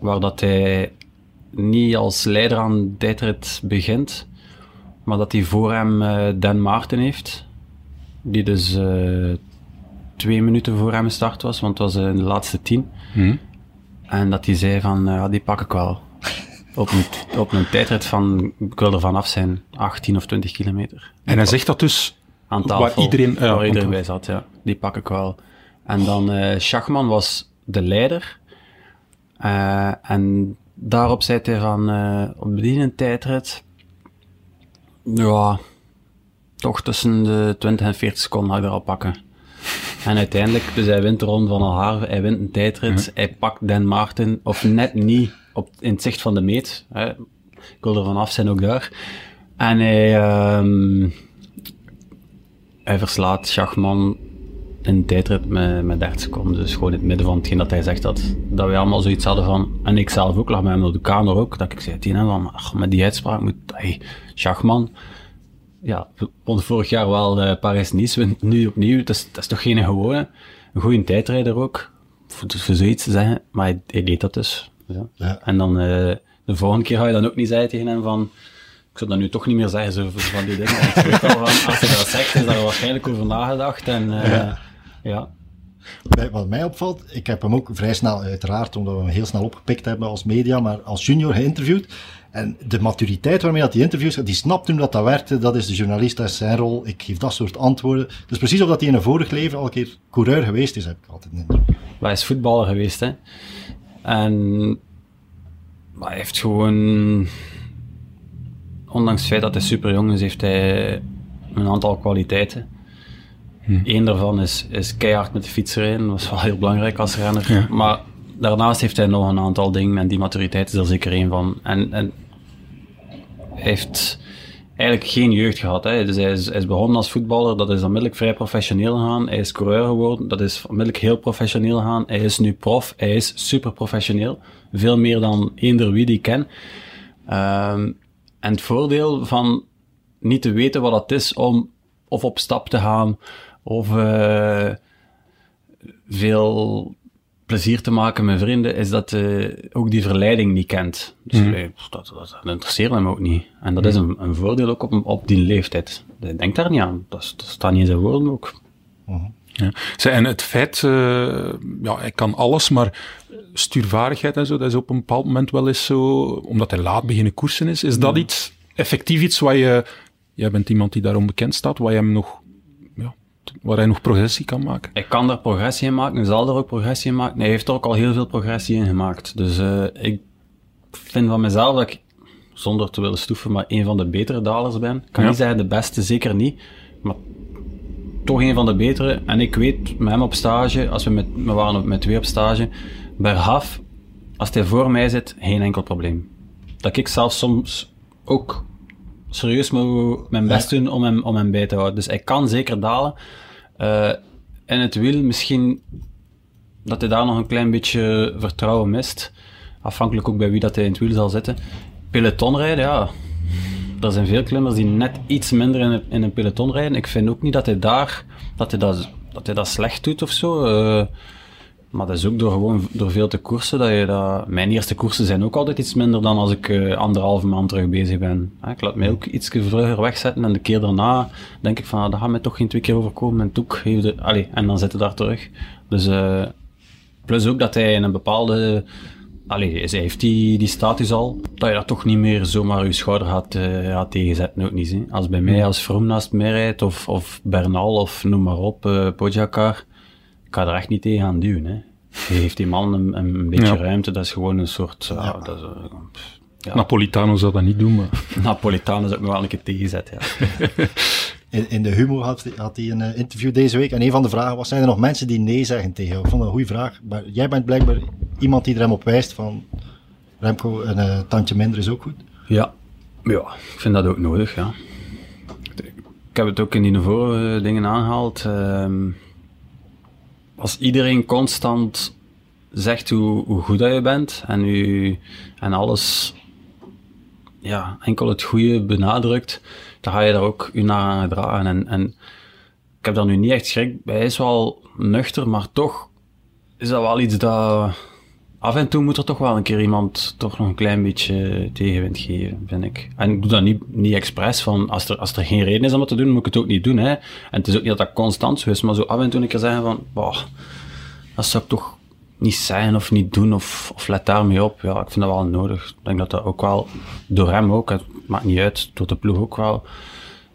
waar dat hij niet als leider aan de tijdrit begint, maar dat hij voor hem eh, Dan Maarten heeft. Die dus eh, twee minuten voor hem start was, want het was in de laatste tien. Hm? En dat hij zei van, eh, ja, die pak ik wel. (laughs) Op een, op een tijdrit van, ik wil er vanaf zijn, 18 of 20 kilometer. En hij zegt dat dus Aan tafel. waar iedereen, ja, waar aan iedereen bij zat, ja. Die pak ik wel. En dan, Schachman was de leider. Uh, en daarop zei hij van, uh, op die tijdrit, ja, toch tussen de 20 en 40 seconden ga ik erop pakken. En uiteindelijk, dus hij wint de ronde van Algarve, hij wint een tijdrit, hij pakt Dan Maarten, of net niet op, in het zicht van de meet. Hè. Ik wil er vanaf zijn ook daar. En hij, um, hij verslaat Schachman een tijdrit met, met 30 seconden. Dus gewoon in het midden van hetgeen dat hij zegt dat, dat wij allemaal zoiets hadden van, en ik zelf ook lag met hem op de kamer ook, dat ik zei tegen hem van, ach, met die uitspraak moet, hey, Schachman, ja, vond vorig jaar wel uh, Paris-Nice, nu opnieuw, dat is, dat is toch geen gewone, een goede tijdrijder ook, voor, voor zoiets te zeggen, maar hij, hij deed dat dus. Ja. ja. En dan uh, de volgende keer ga je dan ook niet zeggen tegen hem van, ik zou dat nu toch niet meer zeggen, zo van die dingen. (laughs) Als hij dat zegt, is daar waarschijnlijk over nagedacht en uh, ja. Ja. Wat mij opvalt, ik heb hem ook vrij snel, uiteraard, omdat we hem heel snel opgepikt hebben als media, maar als junior geïnterviewd. En de maturiteit waarmee dat die interviews, die snapt toen dat dat werkte, dat is de journalist, dat is zijn rol, ik geef dat soort antwoorden. Dus precies of dat hij in een vorig leven al een keer coureur geweest is, heb ik altijd een indruk. Hij is voetballer geweest, hè. En maar hij heeft gewoon, ondanks het feit dat hij super jong is, heeft hij een aantal kwaliteiten. Hm. Eén daarvan is, is keihard met de fiets rijden, dat is wel heel belangrijk als renner. Maar daarnaast heeft hij nog een aantal dingen en die maturiteit is er zeker één van. En, en hij heeft eigenlijk geen jeugd gehad. Hè. Dus hij is, hij is begonnen als voetballer, dat is onmiddellijk vrij professioneel gegaan. Hij is coureur geworden, dat is onmiddellijk heel professioneel gegaan. Hij is nu prof, hij is super professioneel. Veel meer dan eender wie die ken. Um, en het voordeel van niet te weten wat het is om of op stap te gaan, of uh, veel plezier te maken met vrienden, is dat uh, ook die verleiding niet kent. Dus mm. dat, dat, dat, interesseert hem ook niet. En dat is een, een, voordeel ook op, op die leeftijd. Denk daar niet aan. Dat, dat staat niet in zijn woorden ook. Mm. Ja. En het feit, uh, ja, hij kan alles, maar stuurvaardigheid en zo, dat is op een bepaald moment wel eens zo, omdat hij laat beginnen koersen is. Is dat iets, effectief iets waar je, jij bent iemand die daarom bekend staat, waar je hem nog waar hij nog progressie kan maken. Hij kan daar progressie in maken, hij zal er ook progressie in maken. Hij heeft er ook al heel veel progressie in gemaakt. Dus uh, ik vind van mezelf dat ik, zonder te willen stoeven, maar een van de betere dalers ben. Ik kan niet zeggen de beste, zeker niet. Maar toch een van de betere. En ik weet, met hem op stage, als we, met, we waren met twee op stage, bergaf, als hij voor mij zit, geen enkel probleem. Dat ik zelf soms ook serieus moet mijn best doen om hem, om hem bij te houden. Dus hij kan zeker dalen. Uh, en het wiel misschien dat hij daar nog een klein beetje vertrouwen mist. Afhankelijk ook bij wie dat hij in het wiel zal zitten. Peloton rijden, ja. Er zijn veel klimmers die net iets minder in een, in een peloton rijden. Ik vind ook niet dat hij daar dat hij dat, dat, hij dat slecht doet of zo. Uh, maar dat is ook door gewoon door veel te koersen dat je dat... Mijn eerste koersen zijn ook altijd iets minder dan als ik uh, anderhalve maand terug bezig ben. Ik laat mij ook iets vroeger wegzetten en de keer daarna denk ik van, ah, dat gaat mij toch geen twee keer overkomen en toek, de, allee, en dan zitten daar terug. Dus, uh, plus ook dat hij in een bepaalde... Allee, hij heeft die, die status al, dat je dat toch niet meer zomaar je schouder gaat, uh, gaat tegenzetten, ook niet. Hè. Als bij mij, als Vroom naast of, of Bernal, of noem maar op, uh, Pogacar, ik ga er echt niet tegen aan duwen. Hè. Heeft die man een, een beetje ruimte, dat is gewoon een soort... Ja. Uh, dat is, uh, ja. Napolitano zou dat niet doen, maar... (laughs) Napolitano zou ik me wel een keer tegenzetten, ja. (laughs) in, in, de humor had, had hij een uh, interview deze week en een van de vragen was, zijn er nog mensen die nee zeggen tegen jou? Ik vond dat een goede vraag, maar jij bent blijkbaar iemand die er hem op wijst van Remco, een uh, tandje minder is ook goed. Ja. ja, ik vind dat ook nodig, ja. Ik heb het ook in die vorige dingen aangehaald. Uh, als iedereen constant zegt hoe, hoe goed dat je bent en, u, en alles, ja, enkel het goede benadrukt, dan ga je daar ook u naar aan gedragen. En, en ik heb daar nu niet echt schrik bij. Hij is wel nuchter, maar toch is dat wel iets dat af en toe moet er toch wel een keer iemand toch nog een klein beetje tegenwind geven, vind ik. En ik doe dat niet, niet expres van, als er, als er geen reden is om het te doen, moet ik het ook niet doen, hè. En het is ook niet dat dat constant zo is, maar zo af en toe een keer zeggen van, boh, dat zou ik toch niet zijn of niet doen, of, of let daarmee op. Ja, ik vind dat wel nodig. Ik denk dat dat ook wel, door hem ook, het maakt niet uit, door de ploeg ook wel,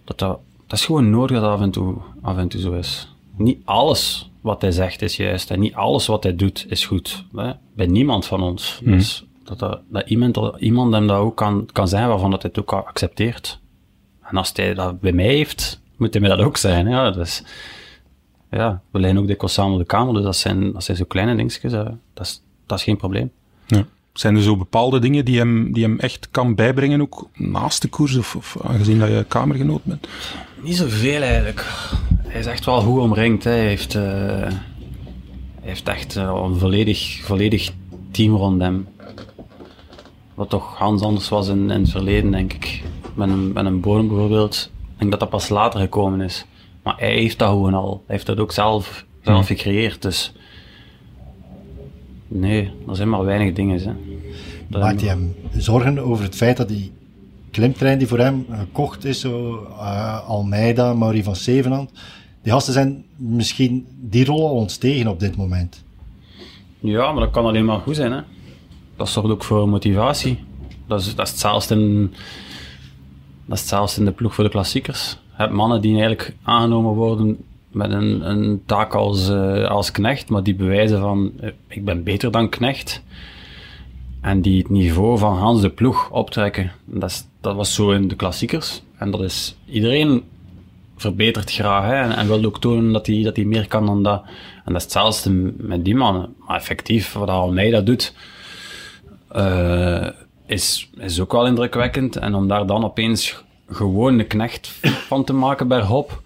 dat dat, dat is gewoon nodig dat af en toe, af en toe zo is. Niet alles wat hij zegt is juist. En niet alles wat hij doet is goed. Hè? Bij niemand van ons. Dus dat, dat, dat iemand, dat iemand hem dat ook kan, kan zijn waarvan dat hij het ook accepteert. En als hij dat bij mij heeft, moet hij mij dat ook zijn. Ja, dus, ja, we liggen ook dikwijls samen op de kamer, dus dat zijn, dat zijn zo kleine dingetjes. dat, is, dat is geen probleem. Ja. Zijn er zo bepaalde dingen die hem, die hem echt kan bijbrengen, ook naast de koers, of, of aangezien dat je kamergenoot bent? Niet zoveel eigenlijk. Hij is echt wel goed omringd. Hè. Hij, heeft, eh, hij heeft echt eh, een volledig, volledig team rond hem. Wat toch Hans anders was in, in het verleden, denk ik. Met een, met een bodem bijvoorbeeld. Ik denk dat dat pas later gekomen is. Maar hij heeft dat gewoon al. Hij heeft dat ook zelf, zelf gecreëerd. Dus nee, er zijn maar weinig dingen. Hè. Dat Maakt hij hem zorgen over het feit dat die klimtrein die voor hem gekocht is, zo, eh, Almeida, Maurice van Zevenand, die gasten zijn misschien die rol al ontstegen op dit moment. Ja, maar dat kan alleen maar goed zijn. Hè. Dat zorgt ook voor motivatie. Dat is, dat is hetzelfde in, dat is hetzelfde in de ploeg voor de klassiekers. Je hebt mannen die eigenlijk aangenomen worden met een, een taak als, eh, als knecht, maar die bewijzen van eh, ik ben beter dan knecht. En die het niveau van Hans de ploeg optrekken. En Dat, is, dat was zo in de klassiekers. En dat is iedereen verbetert graag hè, en, wil ook tonen dat hij, dat hij meer kan dan dat. En dat is hetzelfde met die mannen. Maar effectief, wat Almeida doet, eh, is, is ook wel indrukwekkend. En om daar dan opeens gewoon de knecht van te maken bij Hop,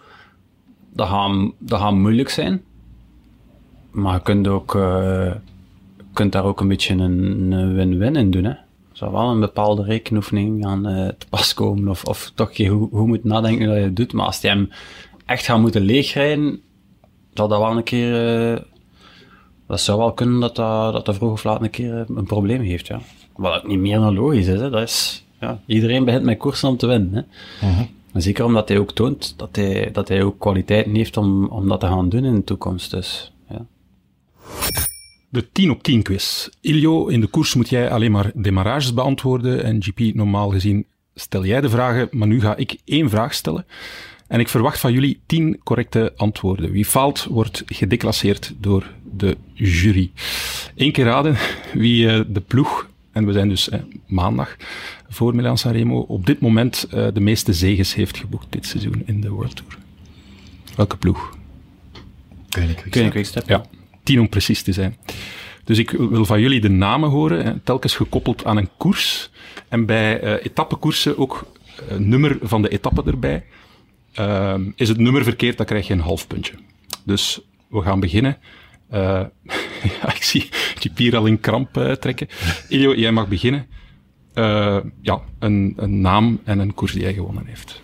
dat gaat, dat gaat moeilijk zijn. Maar je kunt, ook, je kunt daar ook een beetje een win-win in doen. Hè. Zou wel een bepaalde rekenoefening aan eh, te pas komen. Of, of toch je hoe, hoe moet nadenken dat je het doet. Maar als je hem echt gaat moeten leegrijden, zal dat wel een keer... eh, dat zou wel kunnen dat dat, dat, dat vroeg of laat een keer eh, een probleem heeft, ja. Wat ook niet meer dan logisch is, hè. Dat is... Ja, iedereen begint met koersen om te winnen, hè. En zeker omdat hij ook toont dat hij, dat hij ook kwaliteiten heeft om, om dat te gaan doen in de toekomst, dus... Ja. De 10 op 10 quiz. Iljo, in de koers moet jij alleen maar demarages beantwoorden. En GP, normaal gezien stel jij de vragen, maar nu ga ik één vraag stellen. En ik verwacht van jullie 10 correcte antwoorden. Wie faalt, wordt gedeclasseerd door de jury. Eén keer raden wie eh, de ploeg, en we zijn dus maandag voor Milan Sanremo, op dit moment eh, de meeste zeges heeft geboekt dit seizoen in de World Tour. Welke ploeg? Koning quickstep? Ja, tien om precies te zijn. Dus ik wil van jullie de namen horen, hè, telkens gekoppeld aan een koers. En bij eh etappekoersen ook eh, nummer van de etappe erbij. Ehm, is het nummer verkeerd, dan krijg je een half puntje. Dus we gaan beginnen. Eh, (laughs) ja, ik zie Chipier al in kramp eh, trekken. Ilio, jij mag beginnen. Eh, ja, een, een naam en een koers die hij gewonnen heeft.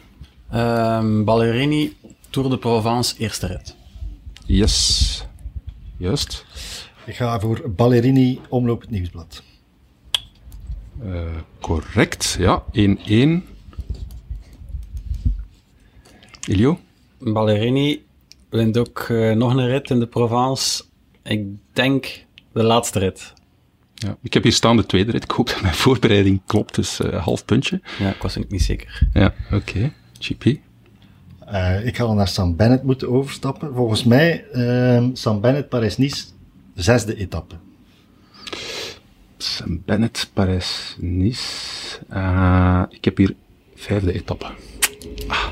Ehm, Ballerini, Tour de Provence, eerste rit. Yes. Juist. Ik ga voor Ballerini, Omloop het Nieuwsblad. Eh, correct, ja. 1-1. Ilio? Ballerini wint ook eh, nog een rit in de Provence. Ik denk de laatste rit. Ja. Ik heb hier staan de tweede rit. Ik hoop dat mijn voorbereiding klopt, dus eh, half puntje. Ja, ik was niet zeker. Ja, oké. GP. Eh, ik ga dan naar Sam Bennett moeten overstappen. Volgens mij, ehm Sam Bennett, Parijs-Nice, zesde etappe. Sam Bennett, Parijs-Nice. Eh, ik heb hier vijfde etappe. Ah,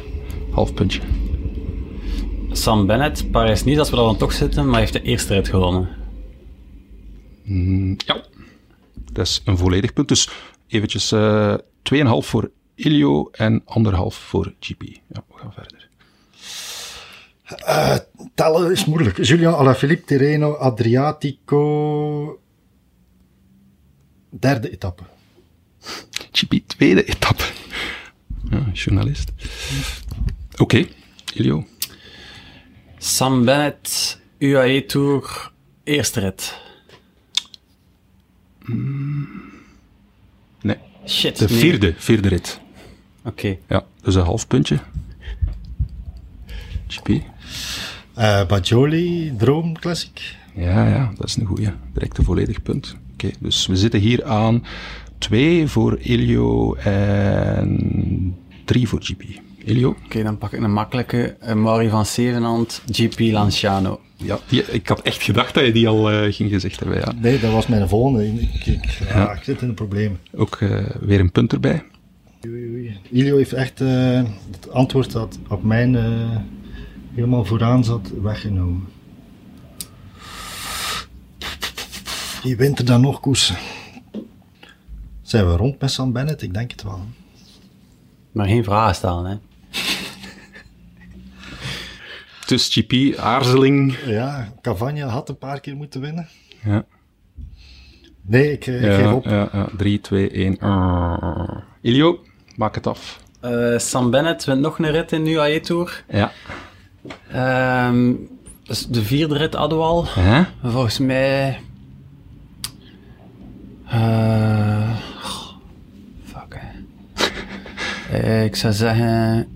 half puntje. Sam Bennett, Parijs-Nice, als we daar dan toch zitten, maar heeft de eerste rit gewonnen. Mm, ja, dat is een volledig punt. Dus eventjes eh 2,5 voor Ilio en anderhalf voor GP. Ja, we gaan verder. Eh, tellen is moeilijk. Julian Alaphilippe, Tirreno, Adriatico. Derde etappe. GP, tweede etappe. Ja, journalist. Oké, Ilio. Sam Bennett, UAE Tour, eerste rit. Nee, Shit. de nee. vierde, vierde rit. Oké. Ja, dus een half puntje. GP. Eh Bajoli, Droom Classic. Ja, ja, dat is een goeie. Direct een volledig punt. Oké, dus we zitten hier aan twee voor Ilio en drie voor GP. Elio? Oké, dan pak ik een makkelijke. Een Mauri van Zevenhand, GP Lanciano. Ja, die- ik had echt gedacht dat je die al eh, ging gezegd hebben. Ja. Nee, dat was mijn volgende. Ik, ik, ja, Ja. ik zit in een probleem. Ook eh, weer een punt erbij. Oei, oei. Ilio heeft echt eh, het antwoord dat op mijn eh, helemaal vooraan zat weggenomen. Die wint er dan nog koersen. Zijn we rond met Sam Bennett? Ik denk het wel. Maar geen vragen stellen, hè. (laughs) Dus GP, aarzeling. Ja, Cavagna had een paar keer moeten winnen. Ja, Nee, ik, eh, ik geef ja, op. ja, ja. 3, 2, 1. Elio, maak het af. Eh, Sam Bennett wint nog een rit in de UAE Tour. Dus de vierde rit hadden we al. Hè? Volgens mij... goh, fuck. (laughs) Eh, ik zou zeggen...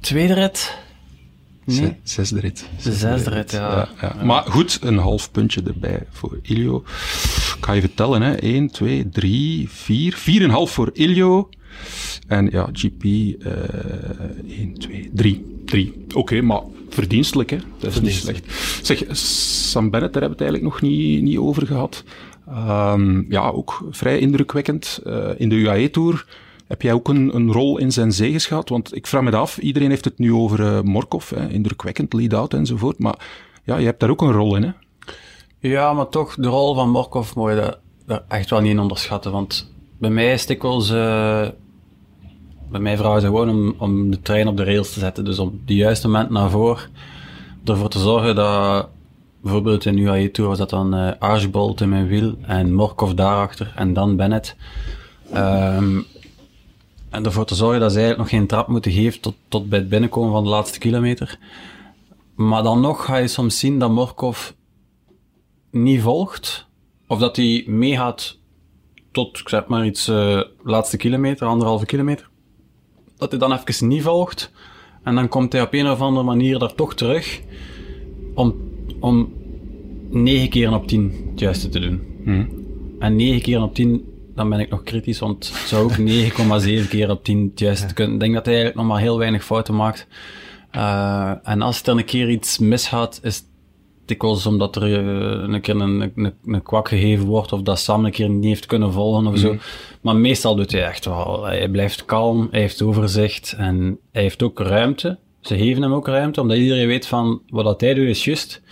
Tweede rit? Nee, Ze- Zesde rit. de zesde rit, ja. Ja, ja. Maar goed, een half puntje erbij voor Ilio. Ik ga je vertellen, hè. 1, 2, 3, 4. 4,5 voor Ilio. En ja, GP eh 1, 2, 3. 3. Oké, maar verdienstelijk, hè. Dat is niet slecht. Zeg, Sam Bennett, daar hebben we het eigenlijk nog niet, niet over gehad. Ehm, ja, ook vrij indrukwekkend. Eh, in de UAE-tour heb jij ook een, een rol in zijn zegens gehad? Want ik vraag me dat af, iedereen heeft het nu over eh, Morkov, hè, indrukwekkend, lead-out enzovoort. Maar ja, je hebt daar ook een rol in, hè? Ja, maar toch, de rol van Morkov moet je daar- echt wel niet in onderschatten. Want bij mij is dikwijls... eh, bij mij vragen ze gewoon om, om de trein op de rails te zetten. Dus op het juiste moment naar voren. Ervoor te zorgen dat... Bijvoorbeeld in UAE Tour was dat dan eh Archibald in mijn wiel en Morkov daarachter en dan Bennett. Ehm, en ervoor te zorgen dat ze eigenlijk nog geen trap moeten geven tot, tot bij het binnenkomen van de laatste kilometer. Maar dan nog ga je soms zien dat Morkov niet volgt, of dat hij meegaat tot, ik zeg maar iets, eh laatste kilometer, anderhalve kilometer, dat hij dan even niet volgt, en dan komt hij op een of andere manier daar toch terug, om, om 9 keer op 10 het juiste te doen. En 9 keer op 10, dan ben ik nog kritisch, want het zou ook (laughs) 9,7 keer op 10 het juiste kunnen. Ik denk dat hij eigenlijk nog maar heel weinig fouten maakt. Eh, en als er een keer iets misgaat, is dikwijls omdat er eh, een keer een, een, een kwak gegeven wordt, of dat Sam een keer niet heeft kunnen volgen of zo. Maar meestal doet hij echt wel. Hij blijft kalm, hij heeft overzicht en hij heeft ook ruimte. Ze geven hem ook ruimte, omdat iedereen weet van wat dat hij doet is juist.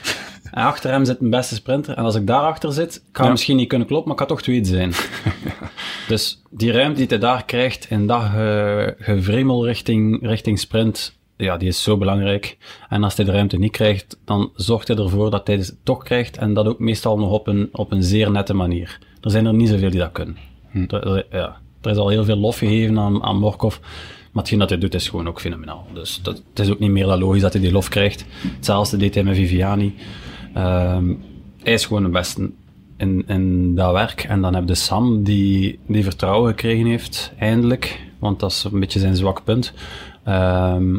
En achter hem zit een beste sprinter. En als ik daarachter zit, ga Ja. misschien niet kunnen kloppen, maar ik ga toch tweede zijn. (laughs) dus die ruimte die hij daar krijgt in dat gevriemel richting, richting sprint, ja, die is zo belangrijk. En als hij de ruimte niet krijgt, dan zorgt hij ervoor dat hij het toch krijgt. En dat ook meestal nog op een, op een zeer nette manier. Er zijn er niet zoveel die dat kunnen. Er, er- ja, er is al heel veel lof gegeven aan, aan Morkov. Maar hetgeen dat hij doet is gewoon ook fenomenaal. Dus dat, het is ook niet meer dan logisch dat hij die lof krijgt. Hetzelfde deed hij met Viviani. Ehm, hij is gewoon de beste in, in dat werk. En dan heb je Sam, die, die vertrouwen gekregen heeft, eindelijk. Want dat is een beetje zijn zwak punt. Ehm,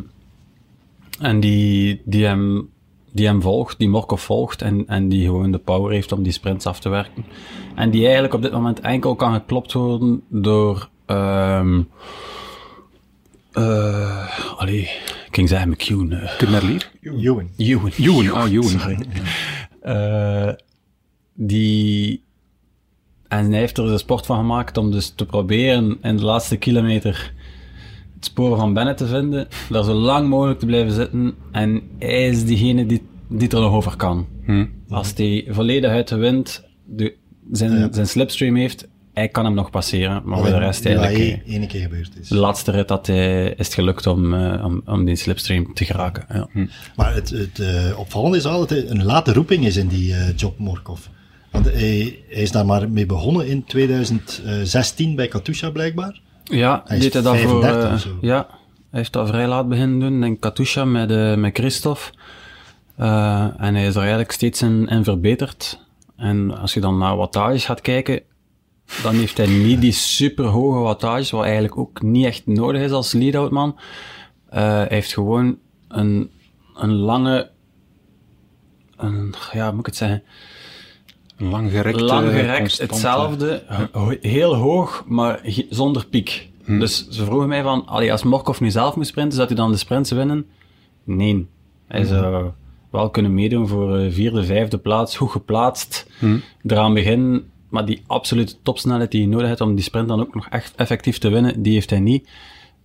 en die, die, hem, die hem volgt, die Morkov volgt. En, en die gewoon de power heeft om die sprints af te werken. En die eigenlijk op dit moment enkel kan geklopt worden door... ehm eh allee, ik ging zeggen McCune. eh, Kudmerlier? Ewan. Ewan. Ewan, Ewan. Eh, die... En hij heeft er dus een sport van gemaakt om dus te proberen in de laatste kilometer het spoor van Bennett te vinden, daar zo lang mogelijk te blijven zitten. En hij is diegene die, die er nog over kan. Als hij volledig uit de wind de, zijn, zijn slipstream heeft, hij kan hem nog passeren, maar voor de rest eigenlijk... eh, Ja, één keer gebeurd is. De laatste rit dat hij, is het gelukt om, eh, om, om die slipstream te geraken. Ja. Maar het, het eh, opvallende is wel dat hij een late roeping is in die job Morkov. Want hij, hij is daar maar mee begonnen in 2016 bij Katusha blijkbaar. Ja, Hij deed hij dat voor... 35 eh, ja, hij heeft dat vrij laat beginnen doen. Denk Katusha met, eh met Christophe. Eh, en hij is er eigenlijk steeds in, in verbeterd. En als je dan naar wattages gaat kijken, dan heeft hij niet die super hoge wattages, wat eigenlijk ook niet echt nodig is als lead-out man. Hij heeft gewoon een, een lange, een, ja, hoe moet ik het zeggen? Lang gerekt. Lang gerekt, constante- hetzelfde, heel hoog, maar zonder piek. Dus ze vroegen mij van, allee, als Morkov nu zelf moet sprinten, zou hij dan de sprints winnen? Nee. Hij zou wel kunnen meedoen voor eh, vierde, vijfde plaats, goed geplaatst, eraan beginnen. Maar die absolute topsnelheid die je nodig hebt om die sprint dan ook nog echt effectief te winnen, die heeft hij niet.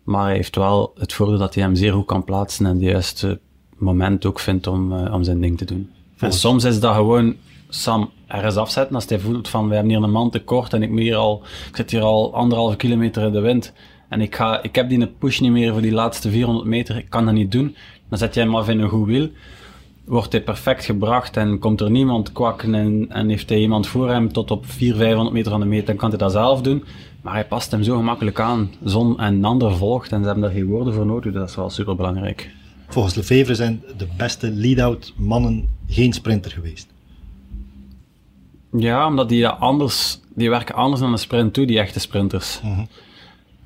Maar hij heeft wel het voordeel dat hij hem zeer goed kan plaatsen en de juiste moment ook vindt om, eh, om zijn ding te doen. En soms is dat gewoon Sam ergens afzetten als hij voelt van we hebben hier een man tekort en ik, al, ik zit hier al anderhalve kilometer in de wind en ik, ga, ik heb die push niet meer voor die laatste 400 meter, ik kan dat niet doen. Dan zet jij hem af in een goed wiel, wordt hij perfect gebracht en komt er niemand kwakken en, heeft hij iemand voor hem tot op 400, 500 meter van de meter, dan kan hij dat zelf doen. Maar hij past hem zo gemakkelijk aan. Zon en ander volgt en ze hebben daar geen woorden voor nodig, dat is wel super belangrijk. Volgens Lefevre zijn de beste lead-out mannen geen sprinter geweest. Ja, omdat die anders, die werken anders dan een sprint toe, die echte sprinters.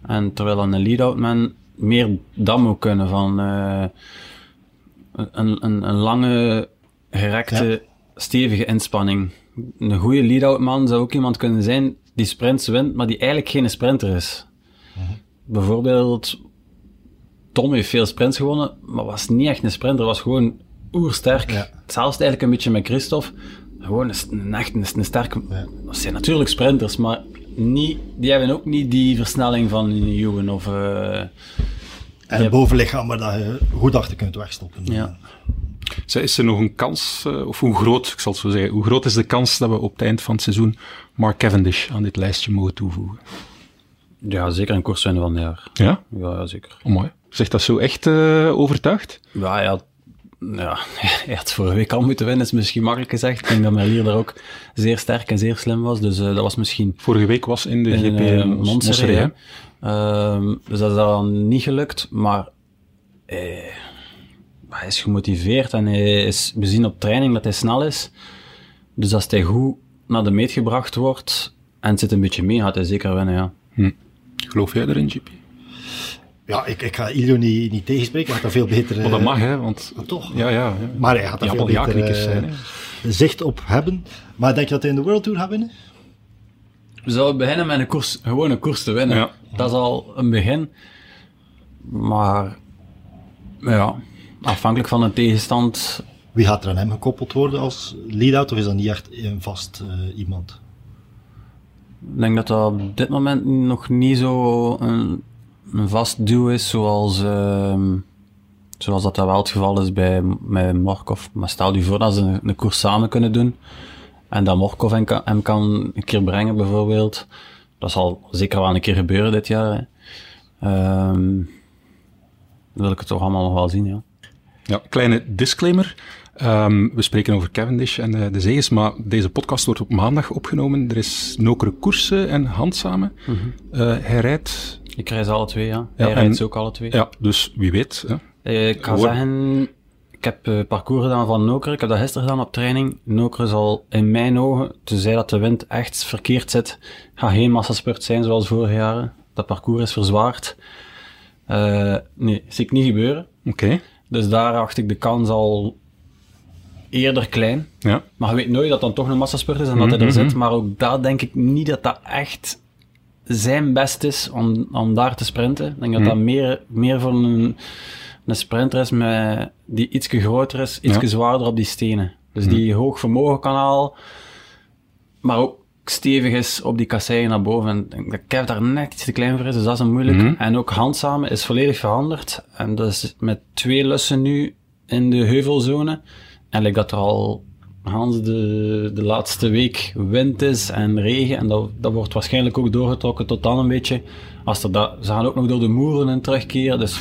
En terwijl een lead-out man meer dat moet kunnen van eh, een, een, een lange, gerekte, stevige inspanning. Een goede lead-out man zou ook iemand kunnen zijn die sprints wint, maar die eigenlijk geen sprinter is. Bijvoorbeeld, Tom heeft veel sprints gewonnen, maar was niet echt een sprinter, was gewoon oersterk. Ja. Hetzelfde eigenlijk een beetje met Christophe. Gewoon een, een echt een, een sterke... Dat zijn natuurlijk sprinters, maar niet, die hebben ook niet die versnelling van een Ewan of... eh, En een bovenlichaam waar dat je goed achter kunt wegstoppen. ja. Zij- Is er nog een kans, eh, of hoe groot, ik zal het zo zeggen, hoe groot is de kans dat we op het eind van het seizoen Mark Cavendish aan dit lijstje mogen toevoegen? ja, zeker een winnen van het jaar. Ja? Ja, ja, zeker. Oh, mooi. Zegt dat zo echt eh, overtuigd? Ja, had, ja, (laughs) hij had vorige week al moeten winnen, is misschien makkelijk gezegd. Ik denk dat Merlier daar ook zeer sterk en zeer slim was, dus eh, dat was misschien Vorige week was in de in GP Mons- Montserrat, dus dat is dan niet gelukt, maar eh, hij is gemotiveerd en hij is, we zien op training dat hij snel is. Dus als hij goed naar de meet gebracht wordt en het zit een beetje mee, gaat hij zeker winnen, ja. Geloof jij erin, GP? Ja, ik, ik ga Ilio niet, niet tegenspreken, hij had daar veel beter... Maar dat eh, mag, hè? Want, toch? Ja, ja. ja. Maar hij gaat daar Ja, veel beter eh, zijn, hè. zicht op hebben. Maar denk je dat hij in de World Tour gaat winnen? We zouden beginnen met een koers, gewoon een koers te winnen. Ja. Dat is al een begin. Maar, ja, afhankelijk van de tegenstand. Wie gaat er aan hem gekoppeld worden als lead-out, of is dat niet echt een vast eh, iemand? Ik denk dat dat op dit moment nog niet zo een, een vast duo is zoals, ehm, zoals dat, dat wel het geval is bij, bij Morkov. Maar stel je voor dat ze een, een koers samen kunnen doen en dat Morkov hem kan, hem kan een keer brengen bijvoorbeeld. Dat zal zeker wel een keer gebeuren dit jaar. Hè. Dan wil ik het toch allemaal nog wel zien, ja. Ja, kleine disclaimer. Ehm, we spreken over Cavendish en de zegens, maar deze podcast wordt op maandag opgenomen. Er is nokere koersen en handsamen. Eh, hij rijdt... Ik krijg ze alle twee, ja. Hij rijdt en- ze ook alle twee. Ja, dus wie weet. Hè. Eh, Ik ga Hoor. zeggen, ik heb eh, parcours gedaan van Noker. Ik heb dat gisteren gedaan op training. Noker zal in mijn ogen, tenzij dat de wind echt verkeerd zit, gaat geen massaspurt zijn zoals vorige jaren. Dat parcours is verzwaard. Eh, nee, zie ik niet gebeuren. Oké, Dus daar acht ik de kans al eerder klein. ja. Maar je weet nooit dat dan toch een massaspurt is en dat hij er zit. Maar ook daar denk ik niet dat dat echt zijn best is om, om daar te sprinten. Ik denk dat dat meer, meer voor een, een sprinter is met, die iets groter is, iets Ja. zwaarder op die stenen. Dus die hoog vermogen kan halen, maar ook stevig is op die kasseien naar boven. En ik denk dat Kev daar net iets te klein voor is, dus dat is een moeilijk. En ook handsamen is volledig veranderd. En dat is met twee lussen nu in de heuvelzone. En lijkt dat er al Hans de, de laatste week wind is en regen. En dat, dat wordt waarschijnlijk ook doorgetrokken tot dan een beetje. Als er dat, ze gaan ook nog door de moeren in terugkeren. Dus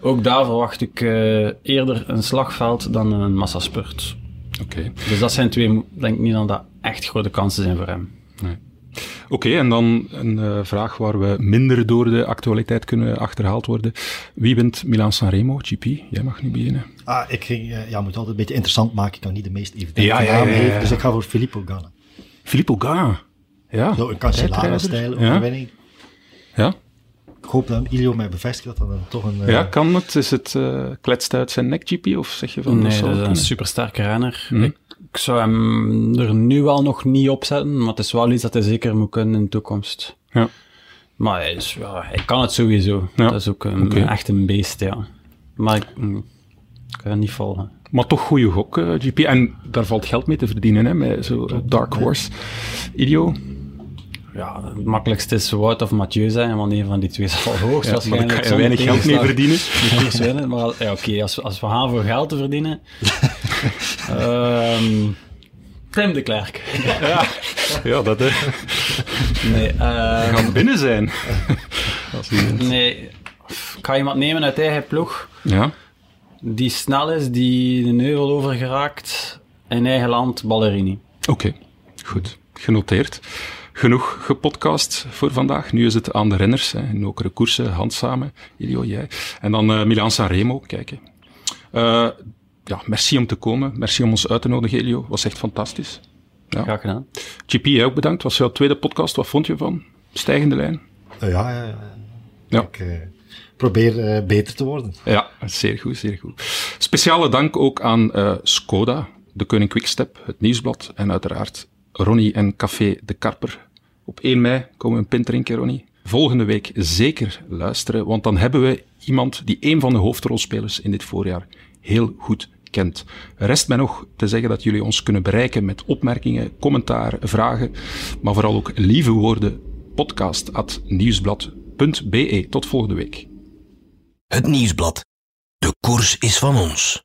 ook daar verwacht ik eh, eerder een slagveld dan een massaspurt. Oké. Dus dat zijn twee, ik denk niet dat dat echt grote kansen zijn voor hem. Oké, en dan een eh, vraag waar we minder door de actualiteit kunnen achterhaald worden. Wie wint Milan Sanremo? GP, jij mag nu beginnen. Ah, ik ging, eh, ja, moet altijd een beetje interessant maken. Ik kan niet de meest evidente Ja, ja, naam ja, ja, geven, ja. dus ik ga voor Filippo Ganna. Filippo Ganna. Ja. Zo een Cancellara-stijl overwinning. Ja. Ik hoop dat Ilio mij bevestigt dat dat dan toch een... eh, ja, kan het? Is het eh kletst uit zijn nek, GP? Of zeg je van... Nee, dat is een supersterke renner. Mhm. Ik, ik zou hem er nu wel nog niet op zetten, maar het is wel iets dat hij zeker moet kunnen in de toekomst. Ja. Maar hij, is, ja, hij kan het sowieso. Ja. Dat is ook een, echt een beest, ja. Maar ik, mm, ik kan het niet volgen. Maar toch goede gok, eh, GP. En daar valt geld mee te verdienen, hè, met zo'n Dark Horse. Idio. Ja, het makkelijkste is Wout of Mathieu zijn, want een van die twee zal hoogst Ja, maar kan je weinig geld mee verdienen. koers winnen. Maar ja, oké, als, als we gaan voor geld te verdienen... (laughs) ehm Tim de Klerk. Ja, ja dat hè. Nee, eh, Gaan binnen zijn. Als nee, ik ga iemand nemen uit eigen ploeg, Ja, die snel is, die de neuvel over geraakt, in eigen land, Ballerini. oké. Goed, genoteerd. Genoeg gepodcast voor vandaag. Nu is het aan de renners. Hè. In okere koersen, hand samen. Ilio, jij. En dan eh Milan Sanremo, kijken. Eh, ja, merci om te komen. Merci om ons uit te nodigen, Ilio. Was echt fantastisch. Ja. Graag gedaan. GP, jij ook bedankt. Was jouw tweede podcast. Wat vond je van? Stijgende lijn? Eh, ja, ja, ja. Ja. Ik eh, probeer eh, beter te worden. Ja, zeer goed, zeer goed. Speciale dank ook aan eh, Skoda, de Koning Quickstep, het Nieuwsblad en uiteraard Ronnie en Café de Karper. Op 1 mei komen we een pint drinken, Ronnie. Volgende week zeker luisteren, want dan hebben we iemand die een van de hoofdrolspelers in dit voorjaar heel goed kent. Rest mij nog te zeggen dat jullie ons kunnen bereiken met opmerkingen, commentaar, vragen, maar vooral ook lieve woorden. Podcast@nieuwsblad.be. Tot volgende week. Het Nieuwsblad. De koers is van ons.